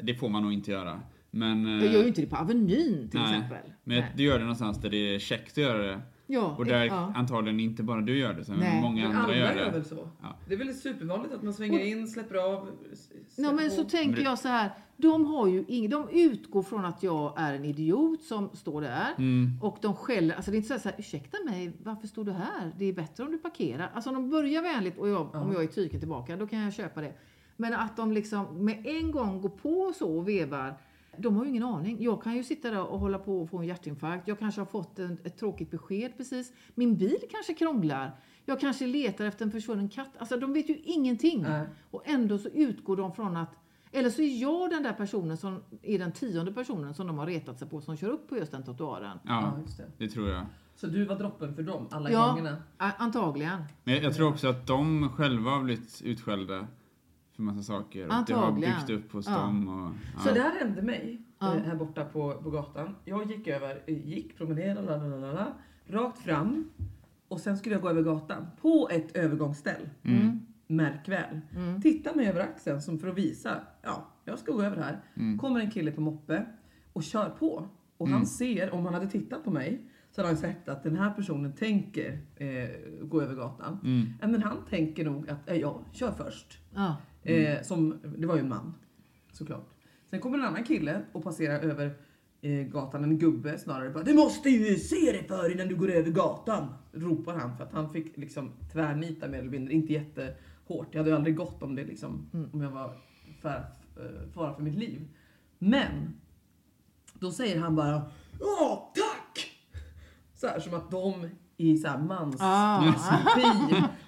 det får man nog inte göra. Men, Jag gör ju inte det på Avenyn till nej, exempel. men Nej. du gör det någonstans där det är käckt att göra det. Ja, Och där ja. antagligen inte bara du gör det, utan många Men andra alla gör gör det. väl så? Ja. Det är väl supervanligt att man svänger in, släpper av, s- Ja, släpper men så på. tänker Men det- jag så här. De, har ju ing, de utgår från att jag är en idiot som står där. Mm. Och de skäller. Alltså det är inte så här, så här, ursäkta mig, varför står du här? Det är bättre om du parkerar. Alltså om de börjar vänligt och jag, om jag är tyken tillbaka, då kan jag köpa det. Men att de liksom med en gång går på så och vevar. De har ju ingen aning. Jag kan ju sitta där och hålla på och få en hjärtinfarkt. Jag kanske har fått en, ett tråkigt besked precis. Min bil kanske krånglar. Jag kanske letar efter en försvunnen katt. Alltså de vet ju ingenting. Nej. Och ändå så utgår de från att eller så är jag den där personen som är den tionde personen som de har retat sig på som kör upp på just den trottoaren. Ja, Ja, just det. det tror jag. Så du var droppen för dem alla Ja. gångerna? A- Antagligen. Men jag, jag tror också att de själva har blivit utskällda för massa saker. Och det har Antagligen. byggt upp hos Ja. dem. Och, Så ja. det här hände mig Ja. eh, här borta på, på gatan. Jag gick över, gick, promenerade, lalalala, rakt fram. Och sen skulle jag gå över gatan på ett övergångsställ. Mm. Märk väl. Mm. Titta mig över axeln som för att visa, ja, jag ska gå över här. Mm. Kommer en kille på moppe och kör på. Och Mm. han ser, om han hade tittat på mig, så hade han sett att den här personen tänker eh, gå över gatan. Mm. Ja, Men han tänker nog att eh, jag kör först. Ja. Eh, som, det var ju en man, såklart. Sen kommer en annan kille och passerar över eh, gatan, en gubbe snarare. Bara, du måste ju se dig för innan du går över gatan! Ropar han för att han fick liksom tvärnita mer eller mindre, inte jättehårt. Jag hade ju aldrig gått om det liksom, om jag var för, eh, fara för mitt liv. Men, då säger han bara Ja, tack! Så här som att de i så här mans Ah.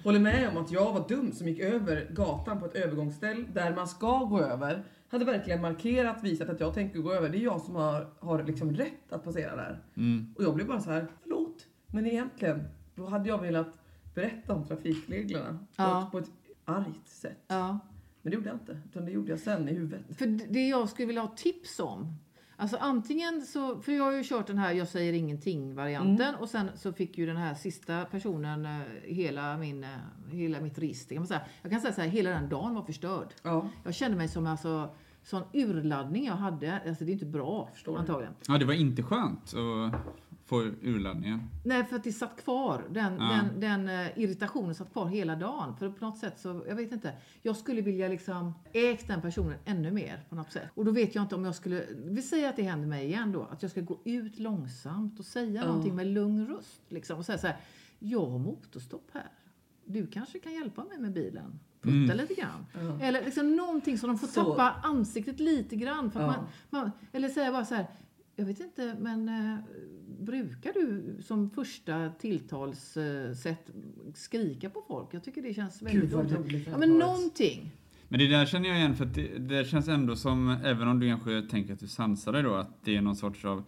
Håller med om att jag var dum som gick över gatan på ett övergångsställ där man ska gå över. Hade verkligen markerat, visat att jag tänker gå över. Det är jag som har, har liksom rätt att passera där. Mm. Och jag blev bara så här, förlåt. Men egentligen, då hade jag velat berätta om trafikreglerna på, Ja. ett, på ett argt sätt. ja. Men det gjorde jag inte, utan det gjorde jag sen i huvudet. För det jag skulle vilja ha tips om. Alltså antingen så, för jag har ju kört den här jag säger ingenting varianten Mm. och sen så fick ju den här sista personen eh, hela, min, eh, hela mitt register. Kan man säga. Jag kan säga så här, hela den dagen var förstörd. Ja, Jag kände mig som alltså sån urladdning jag hade. Alltså det är inte bra Förstår det. antagligen. ja, det var inte skönt att få urladdningen. Nej, för att det satt kvar. Den, Ja. den, den eh, irritationen satt kvar hela dagen. För på något sätt så, jag vet inte. Jag skulle vilja liksom ägt den personen ännu mer på något sätt. Och då vet jag inte om jag skulle, vi säger att det händer mig igen då, att jag ska gå ut långsamt och säga Ja. någonting med lugn röst. Liksom, och säga så här, jag har motorstopp här. Du kanske kan hjälpa mig med bilen. Putta Mm. lite grann. ja. Eller liksom någonting som de får Så. tappa ansiktet lite grann. För att Ja. man, man, eller säga bara så här, jag vet inte, men eh, brukar du som första tilltalssätt skrika på folk? Jag tycker det känns väldigt Gud vad otrevligt. roligt det Ja, men någonting. Men det där känner jag igen för att det, det känns ändå som, även om du kanske tänker att du sansar dig då, att det är någon sorts av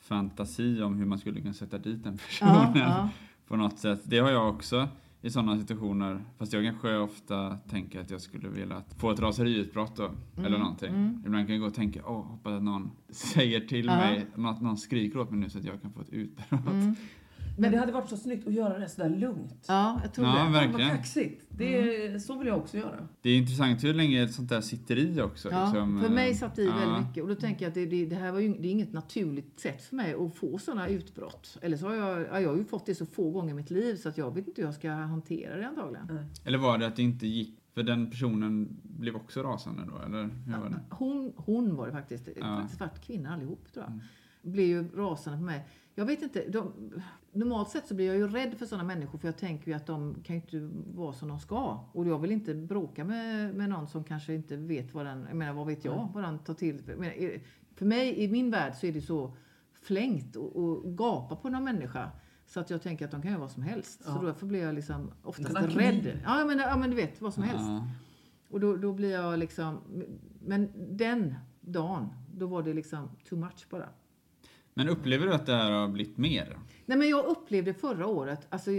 fantasi om hur man skulle kunna sätta dit den personen Ja, ja. på något sätt. Det har jag också i sådana situationer, fast jag kanske ofta tänker att jag skulle vilja få ett raseriutbrott då, eller någonting. mm. Ibland kan jag gå och tänka, åh, hoppas att någon säger till Ja. mig, att någon skriker åt mig nu så att jag kan få ett utbrott. Mm. Men det hade varit så snyggt att göra det sådär lugnt. Ja, jag tror Ja, det. Fan, vad verkligen. kaxigt. Det, är- Så vill jag också göra. Det är intressant hur länge sånt där sitter i också. Ja, liksom, för mig eh, satt det i ja. väldigt mycket. Och då tänker jag att det, det, det här var ju det är inget naturligt sätt för mig att få sådana utbrott. Eller så har jag, ja, jag har ju fått det så få gånger i mitt liv så att jag vet inte hur jag ska hantera det antagligen. Eller var det att det inte gick, för den personen blev också rasande då, eller hur var det? Hon, hon var det faktiskt. Ja. Faktiskt svart kvinna allihop tror jag. Mm. Blev ju rasande på mig. Jag vet inte. De, normalt sett så blir jag ju rädd för sådana människor för jag tänker ju att de kan ju inte vara som de ska. Och jag vill inte bråka med, med någon som kanske inte vet vad den, jag menar vad vet jag, vad den tar till. Menar, för mig, i min värld så är det så flängt och, och gapa på någon människa. Så att jag tänker att de kan göra vad som helst. Ja. Så därför blir jag liksom oftast rädd. Ja men, ja men du vet, vad som helst. Ja. Och då, då blir jag liksom... Men den dagen, då var det liksom too much bara. Men upplever du att det här har blivit mer? Nej men jag upplevde förra året, alltså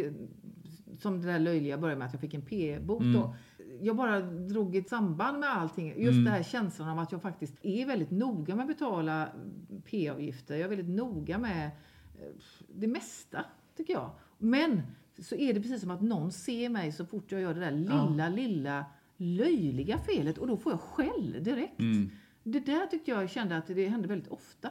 som det där löjliga började med att jag fick en P-bot Mm. då. Jag bara drog ett samband med allting. Just Mm. det här känslan av att jag faktiskt är väldigt noga med att betala P-avgifter. Jag är väldigt noga med eh, det mesta, tycker jag. Men så är det precis som att någon ser mig så fort jag gör det där lilla, lilla löjliga felet och då får jag skäll direkt. Mm. Det där tyckte jag kände att det hände väldigt ofta.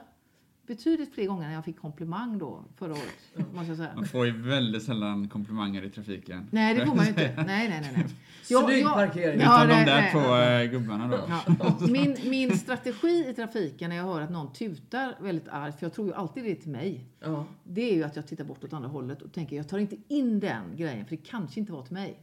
Betydligt fler gånger än jag fick komplimang då förra året. Måste jag säga. Man får ju väldigt sällan komplimanger i trafiken. Nej, det får man ju inte. Nej, nej, nej. nej. Jag- Snygg jag- parkering. Ja, Utan de nej, där nej. två eh, gubbarna då. Ja. Min, min strategi i trafiken när jag hör att någon tutar väldigt argt, för jag tror ju alltid det är till mig. Ja. Det är ju att jag tittar bort åt andra hållet och tänker jag tar inte in den grejen för det kanske inte var till mig.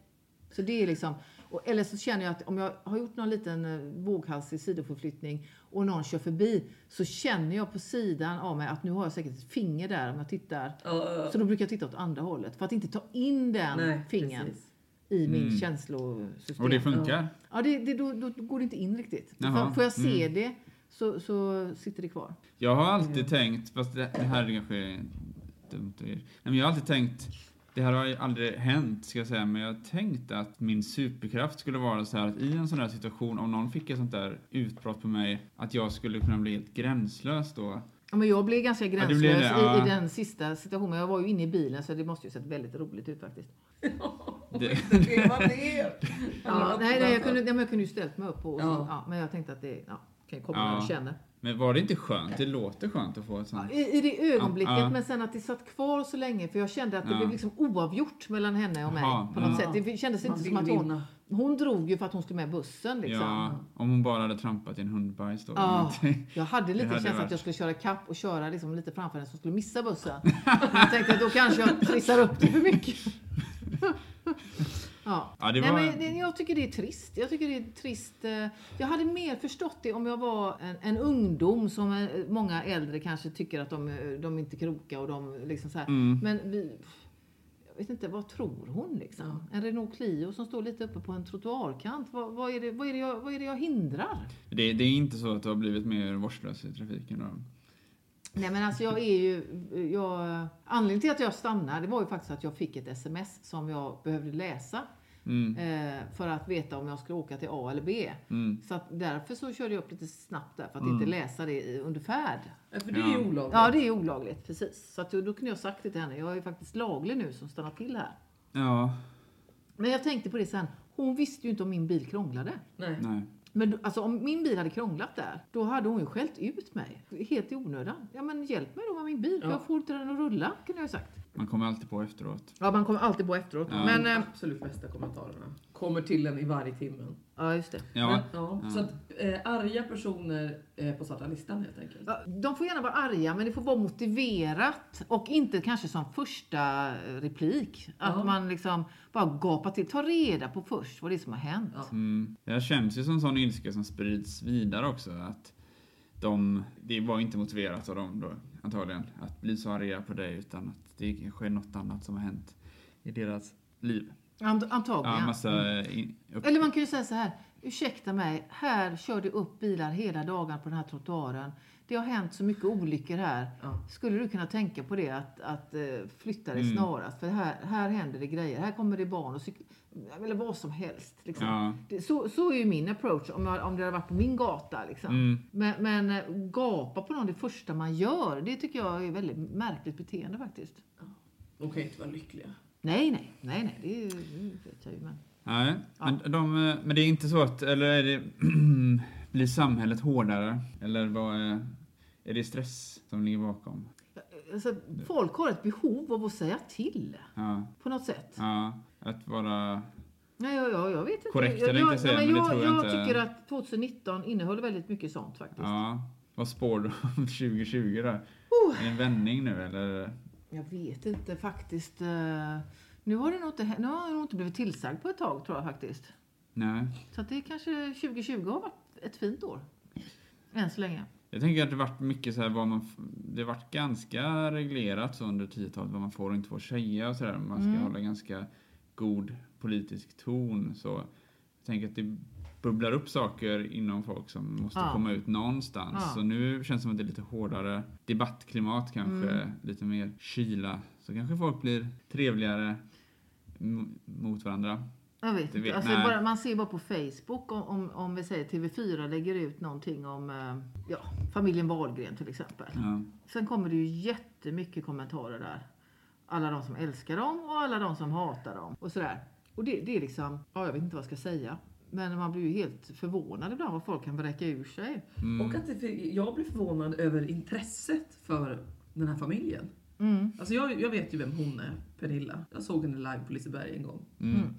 Så det är liksom, och, eller så känner jag att om jag har gjort någon liten eh, våghalsig sidoförflyttning och någon kör förbi så känner jag på sidan av mig att nu har jag säkert ett finger där om jag tittar. Ja, Så då brukar jag titta åt andra hållet för att inte ta in den Nej, fingern precis. i min Mm. känslosystem. Och det funkar? Ja, det, det, då, då går det inte in riktigt. Jaha, Får- jag se mm. det så, så sitter det kvar. Jag har alltid tänkt, fast det, det här är kanske är dumt att Nej, men jag har alltid tänkt, det här har ju aldrig hänt ska jag säga, men jag har tänkt att min superkraft skulle vara så här att i en sån här situation, om någon fick ett sånt där utbrott på mig, att jag skulle kunna bli helt gränslös då. Ja, men jag blev ganska det gränslös blev det, ja. i, i den sista situationen. Jag var ju inne i bilen så det måste ju sett väldigt roligt ut faktiskt. Det, Det var det. Ja, nej, nej, jag, kunde, ja, jag kunde ju ställt mig upp och, Ja. ja. men jag tänkte att det ja, kan komma Ja. när jag känner. men var det inte skönt? Det låter skönt att få ett sånt. I, I det ögonblicket, Ja, ja. men sen att det satt kvar så länge för jag kände att det Ja. blev liksom oavgjort mellan henne och mig på något ja. sätt. Det kändes Man inte som att hon, vinna. hon drog ju för att hon skulle med bussen liksom. Ja, om hon bara hade trampat i en hundbajs då. Ja, jag hade lite Det hade känsla att varit- jag skulle köra kapp och köra liksom lite framför henne som skulle missa bussen. jag tänkte att då kanske jag trissar upp det för mycket. ja. Ja, det Nej, var- men det, jag tycker det är trist. Jag tycker det är trist. eh, Jag hade mer förstått det om jag var en, en ungdom som eh, många äldre kanske tycker att de, eh, de inte kloka och de liksom så här. Mm. Men vi, jag vet inte, vad tror hon liksom? En Renault Clio som står lite uppe på en trottoarkant. Vad, vad, är, det, vad, är, det jag, vad är det jag hindrar? Det, det är inte så att du har blivit mer vårdslös i trafiken då? Nej men alltså jag är ju, jag, anledningen till att jag stannade det var ju faktiskt att jag fick ett sms som jag behövde läsa. Mm. Eh, för att veta om jag skulle åka till A eller B. Mm. Så att därför så körde jag upp lite snabbt där för att inte läsa det i- under färd. Ja, För det är ju olagligt. Ja det är olagligt, precis. Så att då, kunde jag sagt det till henne. Jag är faktiskt laglig nu som stannar till här. Ja, Men jag tänkte på det sen. Hon visste ju inte om min bil krånglade. Nej. nej. Men alltså, om min bil hade krånglat där, då hade hon ju skällt ut mig. Helt i onödan. Ja men hjälp mig då med min bil, Ja. jag får inte den att rulla, kunde jag ha sagt. Man kommer alltid på efteråt. Ja, man kommer alltid på efteråt. Ja. Men, De eh, absolut bästa kommentarerna kommer till en i varje timme. ja just det. Ja, Men, ja. Ja. Så att eh, arga personer eh, på svarta listan helt enkelt. Ja, De får gärna vara arga, men det får vara motiverat och inte kanske som första eh, replik. Att Ja. man liksom bara gapar till. Ta reda på först vad det är som har hänt. Ja. Mm. Det här känns ju som sån ilska som sprids vidare också. Att de, det var inte motiverat av dem då, antagligen, att bli så arga på dig utan att det kanske är något annat som har hänt i deras liv. Ant- Antagligen. Ja, massa upp, Eller man kan ju säga så här. Ursäkta mig, här kör det upp bilar hela dagen på den här trottoaren. Det har hänt så mycket olyckor här. Ja. Skulle du kunna tänka på det att, att eh, flytta dig Mm. snarast? För här, här händer det grejer. Här kommer det barn och cykel... Eller vad som helst. Liksom. Ja. Det, så, så är ju min approach om, jag, om det hade varit på min gata. Liksom. Mm. Men, men eh, gapa på någon det första man gör, det tycker jag är väldigt märkligt beteende faktiskt. De kan ju inte vara lyckliga. Nej, nej, nej, nej, det, det vet jag ju. Men... Nej, Ja. men, de, eh, men det är inte så att, eller är det, blir samhället hårdare? Eller vad är, är det stress som ligger bakom? Alltså, folk har ett behov av att säga till Ja, på något sätt. ja att vara... Nej, jag, jag, jag vet inte. Korrekt jag, eller inte säga, men det jag, tror jag jag inte. tycker att 2019 innehåller väldigt mycket sånt faktiskt. Ja, vad spår du om 2020 då? Oh. Är det en vändning nu eller? Jag vet inte faktiskt. Nu har, det nog inte, nu har jag nog inte blivit tillsagd på ett tag tror jag faktiskt. Nej. Så att det kanske 2020 har varit ett fint år. Än så länge. Jag tänker att det varit mycket så här vad man, det varit ganska reglerat så under 10-talet vad man får och inte får säga och sådär. Man ska Mm. hålla ganska god politisk ton. Så jag tänker att det bubblar upp saker inom folk som måste Ja. komma ut någonstans. Ja. Så nu känns det som att det är lite hårdare debattklimat kanske, Mm. lite mer kyla. Så kanske folk blir trevligare mot varandra. Jag vet Det inte. vet- Alltså bara, man ser bara på Facebook om, om, om vi säger TV4 lägger ut någonting om eh, ja, familjen Wahlgren till exempel. Ja. Sen kommer det ju jättemycket kommentarer där. Alla de som älskar dem och alla de som hatar dem och sådär. Och det, det är liksom, ja jag vet inte vad jag ska säga. Men man blir ju helt förvånad ibland vad folk kan vräka ur sig. Mm. Och att det, jag blir förvånad över intresset för den här familjen. Mm. Alltså jag, jag vet ju vem hon är, Pernilla. Jag såg henne live på Liseberg en gång. Mm. Mm.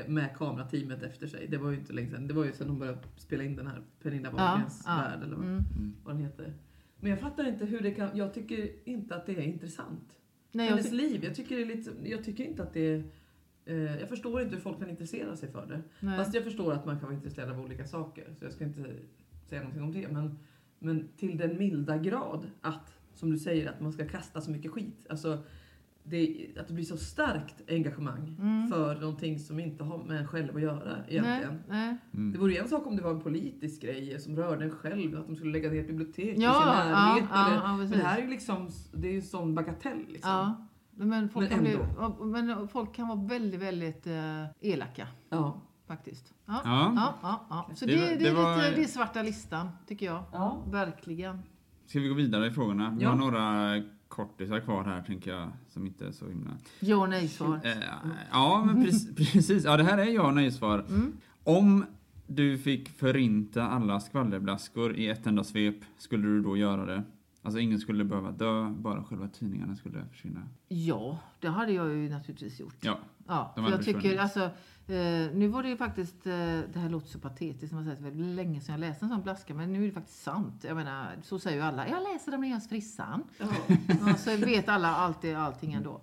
Eh, med kamerateamet efter sig. Det var ju inte länge sedan. Det var ju sedan hon började spela in den här Pernilla Wahlgrens ja. värld eller vad, Mm. vad den heter. Men jag fattar inte hur det kan... Jag tycker inte att det är intressant. Nej, jag, Hennes ty- liv. Jag tycker, det är lite, jag tycker inte att det är... Eh, jag förstår inte hur folk kan intressera sig för det. nej. Fast jag förstår att man kan vara intresserad av olika saker. Så jag ska inte säga någonting om det. Men, men till den milda grad att, som du säger, att man ska kasta så mycket skit. Alltså, det, att det blir så starkt engagemang Mm. för någonting som inte har med en själv att göra egentligen. Nej, nej. Mm. Det vore ju en sak om det var en politisk grej som rörde en själv, att de skulle lägga ner ett bibliotek i sin Ja, närhet. ja, eller, ja, ja, men det här är ju liksom, det är ju sån bagatell liksom. Ja. Men folk, Men kan bli, ja, men folk kan vara väldigt, väldigt eh, elaka Ja. faktiskt. Ja. Ja. Ja, ja, ja. Så Det det, det, det är var- lite, det är svarta listan, tycker jag. Ja. Verkligen. Ska vi gå vidare i frågorna? Vi Ja. har några kortisar kvar här tänker jag, som inte är så himla... Ja och nej-svar. Eh, ja, men precis, precis. Ja, det här är ja och nej-svar. Mm. Om du fick förinta alla skvallerblaskor i ett enda svep, skulle du då göra det? Alltså ingen skulle behöva dö, bara själva tidningarna skulle försvinna. Ja, det hade jag ju naturligtvis gjort. Ja, Ja, De för hade jag tycker alltså, eh, nu var det ju faktiskt, eh, det här låter så patetiskt, som man säger, det var länge sedan jag läste en sån blaska, men nu är det faktiskt sant. Jag menar, så säger ju alla, jag läser dem när jag är hos frissan. Ja. Ja, så vet alla alltid allting ändå. Eh,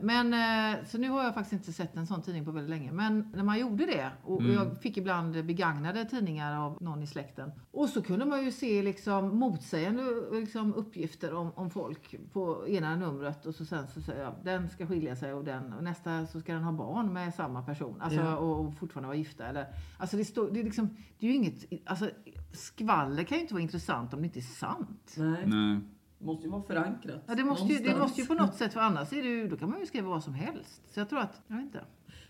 Men, eh, så nu har jag faktiskt inte sett en sån tidning på väldigt länge. Men när man gjorde det, och Mm. jag fick ibland begagnade tidningar av någon i släkten. Och så kunde man ju se liksom motsägande liksom uppgifter om, om folk på ena numret. Och så sen så säger jag, den ska skilja sig och den. Och nästa så ska den ha barn med samma person. Alltså, Ja. och, och fortfarande vara gifta. Eller, alltså det, står, det, är liksom, det är ju inget, alltså skvaller kan ju inte vara intressant om det inte är sant. Nej, nej. Det måste ju vara förankrat. Ja, det måste, ju, det måste ju på något sätt, för annars är det ju, då kan man ju skriva vad som helst. Så jag tror att, jag vet inte.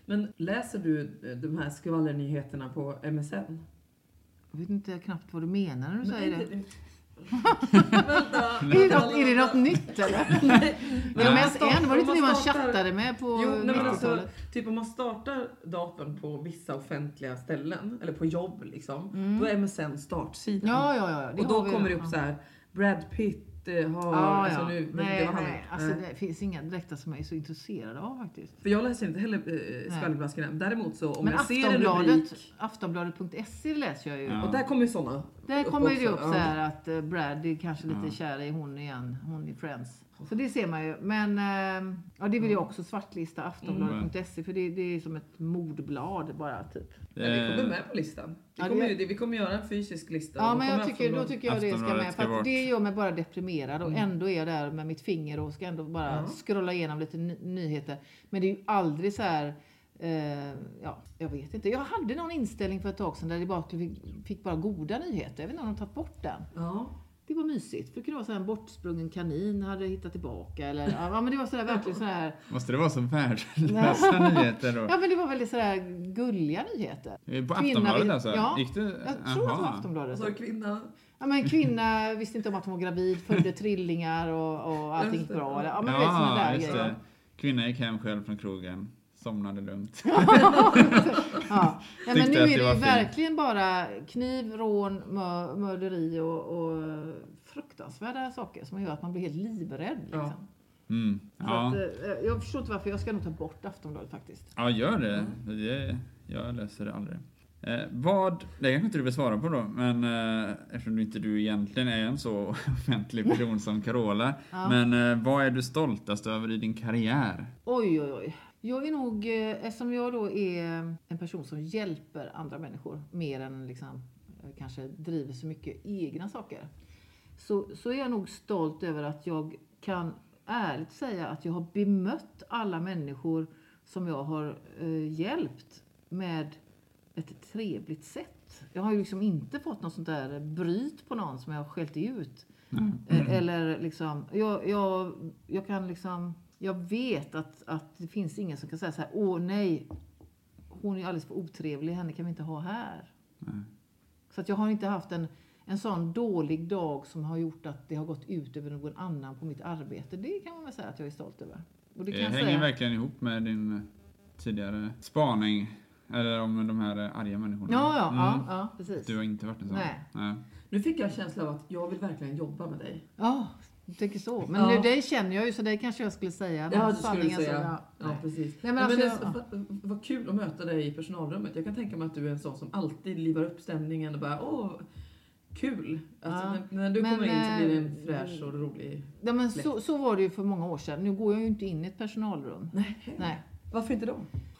Men läser du eh, de här skvallernyheterna på MSN? Jag vet inte knappt vad du menar när du säger det. Vänta! Är det, något, är det något nytt eller? Nej, Men startar- var det inte det man chattade med på Jo, nej, men alltså, 90-talet? typ om man startar datorn på vissa offentliga ställen, eller på jobb liksom, Mm. då är MSN startsidan. Ja, ja, ja. och då kommer det upp så här, Brad Pitt eh, har... Ja, alltså ja. nu, nej, det var han nej. inte. Alltså, Nej. det finns inga direkta som jag är så intresserad av faktiskt. För jag läser inte heller eh, skvallerblaskorna. Däremot så om Men jag ser en rubrik, Aftonbladet.se läser jag ju. Ja. och där kommer ju såna. Där kommer ju det också, upp så ja. här att eh, Brad är kanske lite Ja. kär i hon igen, hon i Friends. Så det ser man ju. Men eh, ja, det vill jag också svartlista, aftonbladet.se, för det, det är som ett mordblad bara typ. Men vi kommer med på listan. Vi kommer, det- vi kommer göra en fysisk lista. Ja, men jag tycker, då tycker jag det ska med. ska För det gör mig bara deprimerad och Mm. ändå är jag där med mitt finger och ska ändå bara Ja. scrolla igenom lite ny- nyheter. Men det är ju aldrig så här, eh, ja, jag vet inte. Jag hade någon inställning för ett tag sedan där det bara fick, fick bara goda nyheter. Jag vet inte om de tagit bort den. Ja. Det var mysigt. För det kunde vara så en bortsprungen kanin hade hittat tillbaka. Eller, ja, men det var så där, verkligen så här. Måste det vara så värdelösa nyheter då? Ja, men det var väldigt så där gulliga nyheter. Eh, På Kvinna Aftonbladet vill- alltså? Ja, Gick det? Jag tror att det var Aftonbladet. så har kvinna Ja, men en kvinna visste inte om att hon var gravid, födde trillingar och, och allting gick bra. Eller, ja, men du vet såna Ja, där just grejer. det. Kvinnan gick hem själv från krogen, somnade lugnt. Ja. Nej, men nu är det ju verkligen bara kniv, rån, mö- mörderi och, och fruktansvärda saker som gör att man blir helt livrädd. Liksom. Ja. Mm. Ja. att, eh, jag förstår inte varför, jag ska nog ta bort Aftonbladet faktiskt. ja, gör det. det. Jag läser det aldrig. Eh, vad, det kanske inte du vill svara på då, men eh, eftersom du inte du egentligen är en så offentlig person som Carola. Ja. Men eh, vad är du stoltast över i din karriär? Oj, oj, oj. Jag är nog, eh, eftersom jag då är en person som hjälper andra människor mer än liksom, eh, kanske driver så mycket egna saker. Så, så är jag nog stolt över att jag kan ärligt säga att jag har bemött alla människor som jag har eh, hjälpt med ett trevligt sätt. Jag har ju liksom inte fått något sånt där bryt på någon som jag har skällt ut. Eh, Eller liksom, jag, jag, jag kan liksom, jag vet att, att det finns ingen som kan säga så här, åh nej, hon är alldeles för otrevlig, henne kan vi inte ha här. Nej. Så att jag har inte haft en, en sån dålig dag som har gjort att det har gått ut över någon annan på mitt arbete. Det kan man väl säga att jag är stolt över. Och det Det kan jag hänger säga. verkligen ihop med din eh, tidigare spaning. Eller om de här eh, arga människorna. Ja, ja, Mm. ja, ja, precis. Du har inte varit en sån? Nej. Nej. Nu fick jag en känsla av att jag vill verkligen jobba med dig. Ja, du tänker så. Men Ja. nu, det känner jag ju, så det kanske jag skulle säga. Ja, det skulle du säga. ja, Ja, nej. precis. Nej, men alltså, men det, vad, kul att möta dig i personalrummet. Jag kan tänka mig att du är en sån som alltid livar upp stämningen och bara åh, kul. Alltså, Ja. när, när du Men, kommer in så blir det en eh, fräsch och rolig... Ja, men så, så var det ju för många år sedan. Nu går jag ju inte in i ett personalrum. Nej. Nej. Varför inte då?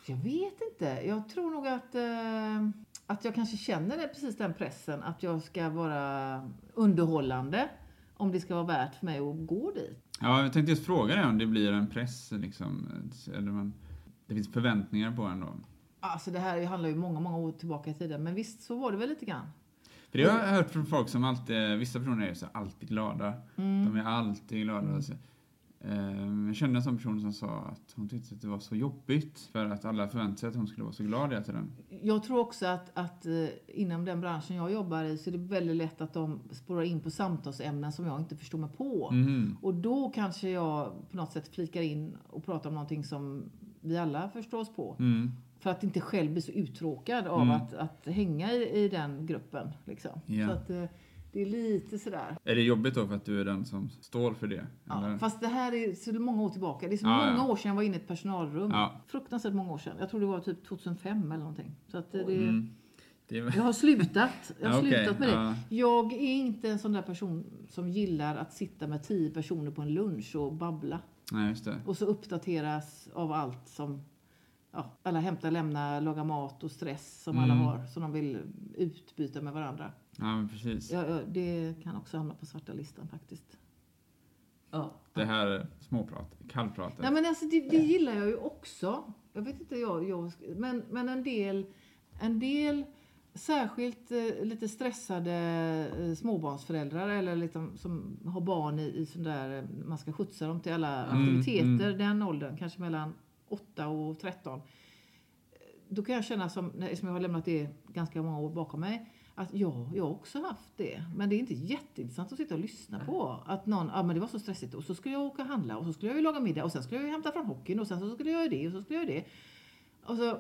Jag vet inte. Jag tror nog att, eh, att jag kanske känner det, precis den pressen att jag ska vara underhållande om det ska vara värt för mig att gå dit. Ja, jag tänkte just fråga dig om det blir en press liksom. Eller man, det finns förväntningar på en då. Alltså det här handlar ju många, många år tillbaka i tiden. Men visst, så var det väl lite grann. För det har jag hört från folk som alltid, vissa personer är så alltid glada. Mm. De är alltid glada. Alltså. Eh, Jag kände en sån person som sa att hon tyckte att det var så jobbigt för att alla förväntade sig att hon skulle vara så glad hela tiden. Jag tror också att, att eh, inom den branschen jag jobbar i så är det väldigt lätt att de spårar in på samtalsämnen som jag inte förstår mig på. Mhm. Och då kanske jag på något sätt flikar in och pratar om någonting som vi alla förstår oss på. Mm. För att inte själv bli så uttråkad av Mm. att, att hänga i, i den gruppen. Liksom. Ja. Så att eh, det är lite sådär. Är det jobbigt då för att du är den som står för det? Ja, Eller? fast det här är så många år tillbaka. Det är så Ja, många ja. år sedan jag var inne i ett personalrum. Ja. Fruktansvärt många år sedan. Jag tror det var typ 2005 eller någonting. Så att det, Mm. Det. Jag har slutat. Jag har okej, slutat med det. Jag är inte en sån där person som gillar att sitta med tio personer på en lunch och babbla. Nej, just det. Och så uppdateras av allt som ja, alla hämtar, lämnar, lagar mat och stress som alla Mm. har. Som de vill utbyta med varandra. Ja, precis. Ja, ja, det kan också hamna på svarta listan faktiskt. Ja. Det här småprat, kallpratet. Nej, men alltså, det, det gillar jag ju också. Jag vet inte, jag, jag, men, men en del, en del särskilt eh, lite stressade eh, småbarnsföräldrar eller liksom, som har barn i, i sån där, eh, man ska skjutsa dem till alla Mm, aktiviteter, mm. den åldern, kanske mellan 8 och 13. Då kan jag känna, som, som jag har lämnat det ganska många år bakom mig, att ja, jag har också haft det. Men det är inte jätteintressant att sitta och lyssna på. Att någon, ja men det var så stressigt och så skulle jag åka och handla och så skulle jag ju laga middag och sen skulle jag ju hämta från hockeyn och sen så skulle jag göra det och så skulle jag göra det. Alltså,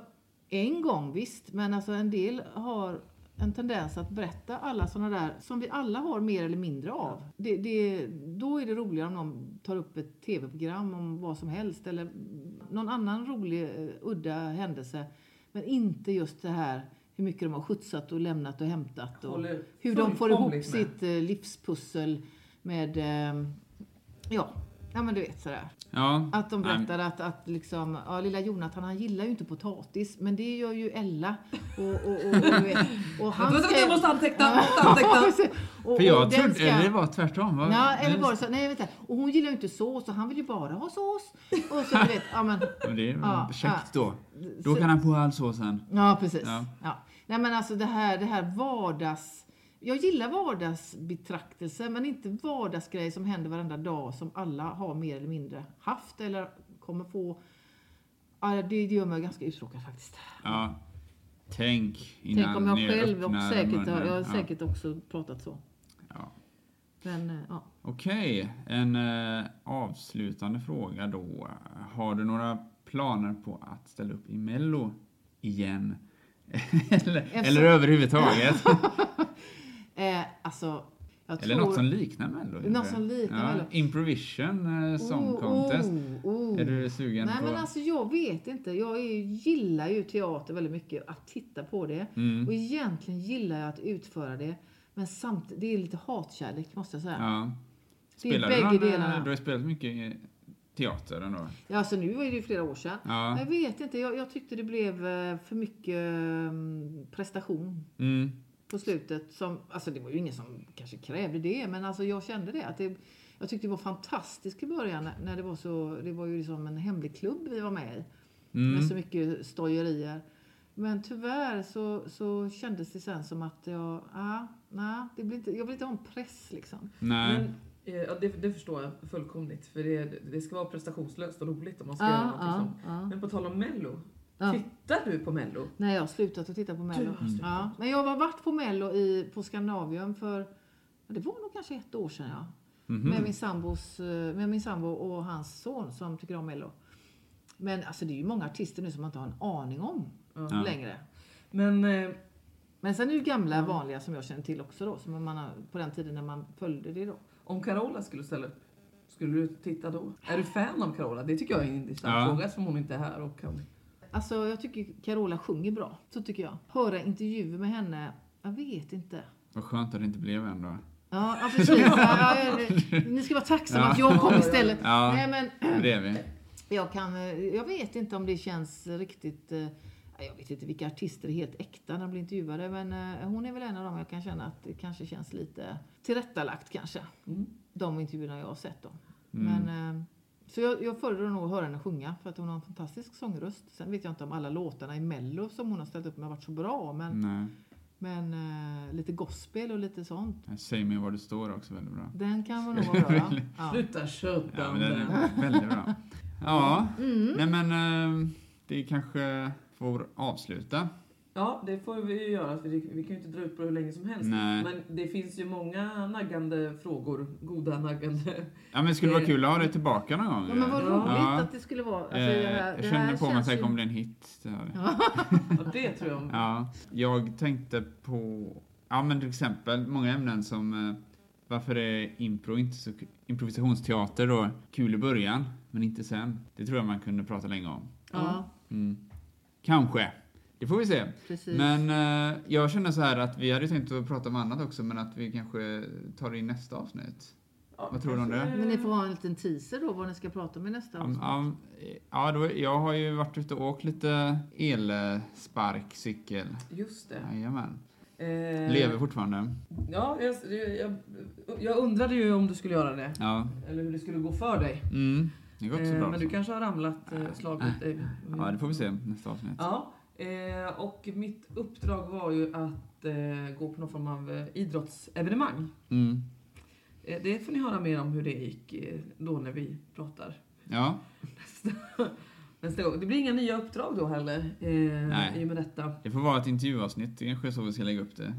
en gång visst, men alltså en del har en tendens att berätta alla sådana där, som vi alla har mer eller mindre av. Det, det, då är det roligare om någon tar upp ett tv-program om vad som helst eller någon annan rolig, eh, udda händelse. Men inte just det här hur mycket de har skjutsat och lämnat och hämtat. Och Håller hur de får ihop med. sitt eh, livspussel med, eh, ja, ja men du vet sådär. Ja. Att de berättar att, att liksom, ja, lilla Jonathan han gillar ju inte potatis, men det gör ju Ella. Och, och, och, och, och han ska- Jag måste anteckna! måste anteckna. och, För jag trodde, ska- eller det var tvärtom. va? Ja, eller var det så, nej vänta. Och hon gillar ju inte sås, och han vill ju bara ha sås. Och så du vet, ja men. Men det är Ja, käckt då. Då Så- kan han få all såsen. Ja, precis. Ja. Ja. Nej men alltså det här, det här vardags... Jag gillar vardagsbetraktelse, men inte vardagsgrejer som händer varenda dag som alla har mer eller mindre haft eller kommer få. Ja, det, gör mig ganska uttråkad faktiskt. Ja. Tänk innan Tänk om jag ni själv och säkert, munnen. jag har Ja. säkert också pratat så. Ja. Men, eh, ja. Okej, en eh, avslutande fråga då. Har du några planer på att ställa upp i Mello igen? Eller, Eftersom- eller överhuvudtaget? Eh, alltså, jag eller tror... något som liknar Mello? Något som liknar ja, Mello. Improvision eh, Song Oh, Contest. oh, oh. Är du sugen Nej på? men alltså jag vet inte. Jag är, gillar ju teater väldigt mycket. Att titta på det. Mm. Och egentligen gillar jag att utföra det. Men samtidigt, det är lite hatkärlek måste jag säga. Ja. Det är Spelar du, bägge någon, eh, delarna. du har spelat mycket teater ändå? Ja, alltså nu är det ju flera år sedan. Ja. Jag vet inte, jag, jag tyckte det blev eh, för mycket mm, prestation Mm. på slutet. Som, alltså det var ju ingen som kanske krävde det, men alltså jag kände det. Att det jag tyckte det var fantastiskt i början när, det var så, det var ju liksom en hemlig klubb vi var med i. Mm. Med så mycket stojerier. Men tyvärr så, så kändes det sen som att jag, ah, nej, det blir inte, jag vill inte ha en press liksom. Nej. Men, ja, det, det förstår jag fullkomligt. För det, det ska vara prestationslöst och roligt om man ska göra Ja, någonting ja, sånt. ja. Men på tal om Mello. Ja. Tittar du på Mello? Nej, jag har slutat att titta på Mello. Du har slutat. Ja, men jag har varit på Mello i, på Scandinavium för, det var nog kanske ett år sedan ja. Mhm. Med, min sambos, eh, med min sambo och hans son som tycker om Mello. Men alltså det är ju många artister nu som man inte har en aning om Ja. längre. Men eh, Men sen är det ju gamla vanliga som jag känner till också då. Som man har, på den tiden när man följde det då. Om Carola skulle ställa upp, skulle du titta då? Är du fan av Carola? Det tycker jag är en intressant Ja. fråga eftersom hon inte är här och kan... Alltså jag tycker Carola sjunger bra. Så tycker jag. Höra intervjuer med henne, jag vet inte. Vad skönt att det inte blev en då. Ja, ja precis. Ja, ni ska vara tacksamma Ja. att jag kom istället. ja. Nej, men Bredvid. jag, kan, eh, jag vet inte om det känns riktigt... Jag vet inte vilka artister är helt äkta när de blir intervjuade. Men eh, hon är väl en av dem jag kan känna att det kanske känns lite tillrättalagt kanske. Mm. De intervjuerna jag har sett då. Mm. Men, eh, så jag, jag föredrar nog att höra henne sjunga för att hon har en fantastisk sångröst. Sen vet jag inte om alla låtarna i Mello som hon har ställt upp med har varit så bra. Men, Nej. men eh, lite gospel och lite sånt. Säg mig var du står också väldigt bra. Den kan väl nog vara bra. va? Ja. Sluta Ja, om men den är väldigt bra. Ja, Mm. nej men det kanske får avsluta. Ja, det får vi ju göra. Det- vi kan ju inte dra ut på det hur länge som helst. Nej. Men det finns ju många naggande frågor. Goda naggande. Ja men det skulle vara Eh, kul att ha dig tillbaka någon gång. Ja, men vad roligt Ja. att det skulle vara. Alltså, Eh, det här, jag det känner på mig att det kommer bli en hit. Det här. Ja. Ja, det tror jag. Ja, jag tänkte på, ja men till exempel många ämnen som eh, varför är impro inte så, improvisationsteater då kul i början men inte sen? Det tror jag man kunde prata länge om. ja, Mm. Kanske. Det får vi se. precis. Men eh, jag känner så här att vi hade tänkt att prata om annat också men att vi kanske tar det i nästa avsnitt. Ja, Vad tror du om det? Men ni får ha en liten teaser då vad ni ska prata om i nästa avsnitt. ja, ja, då, jag har ju varit ute och åkt lite elsparkcykel. Just det. Jajamän. Eh, Lever fortfarande. Ja, jag, jag, jag undrade ju om du skulle göra det. Ja. Eller hur det skulle gå för dig. Mm. Det går inte så Eh, bra. men du kanske har ramlat, eh, slagit dig. Ja, det får vi se nästa avsnitt. Ja, eh, och mitt uppdrag var ju att gå på någon form av idrottsevenemang. Mm. Det får ni höra mer om hur det gick då när vi pratar Ja, nästa gång. Det blir inga nya uppdrag då heller Nej. i och med detta. det får vara ett intervjuavsnitt. Det kanske är så vi ska lägga upp det.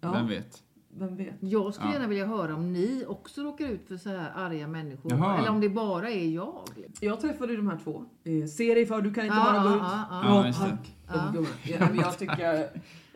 Ja, Vem vet? Vem vet? Jag skulle Ja. gärna vilja höra om ni också råkar ut för så här arga människor. Jaha. Eller om det bara är jag. Jag träffade de här två. Eh, se dig för, du kan inte Ja, bara gå ut. ja, ja. Ja. Ja. Jag tycker,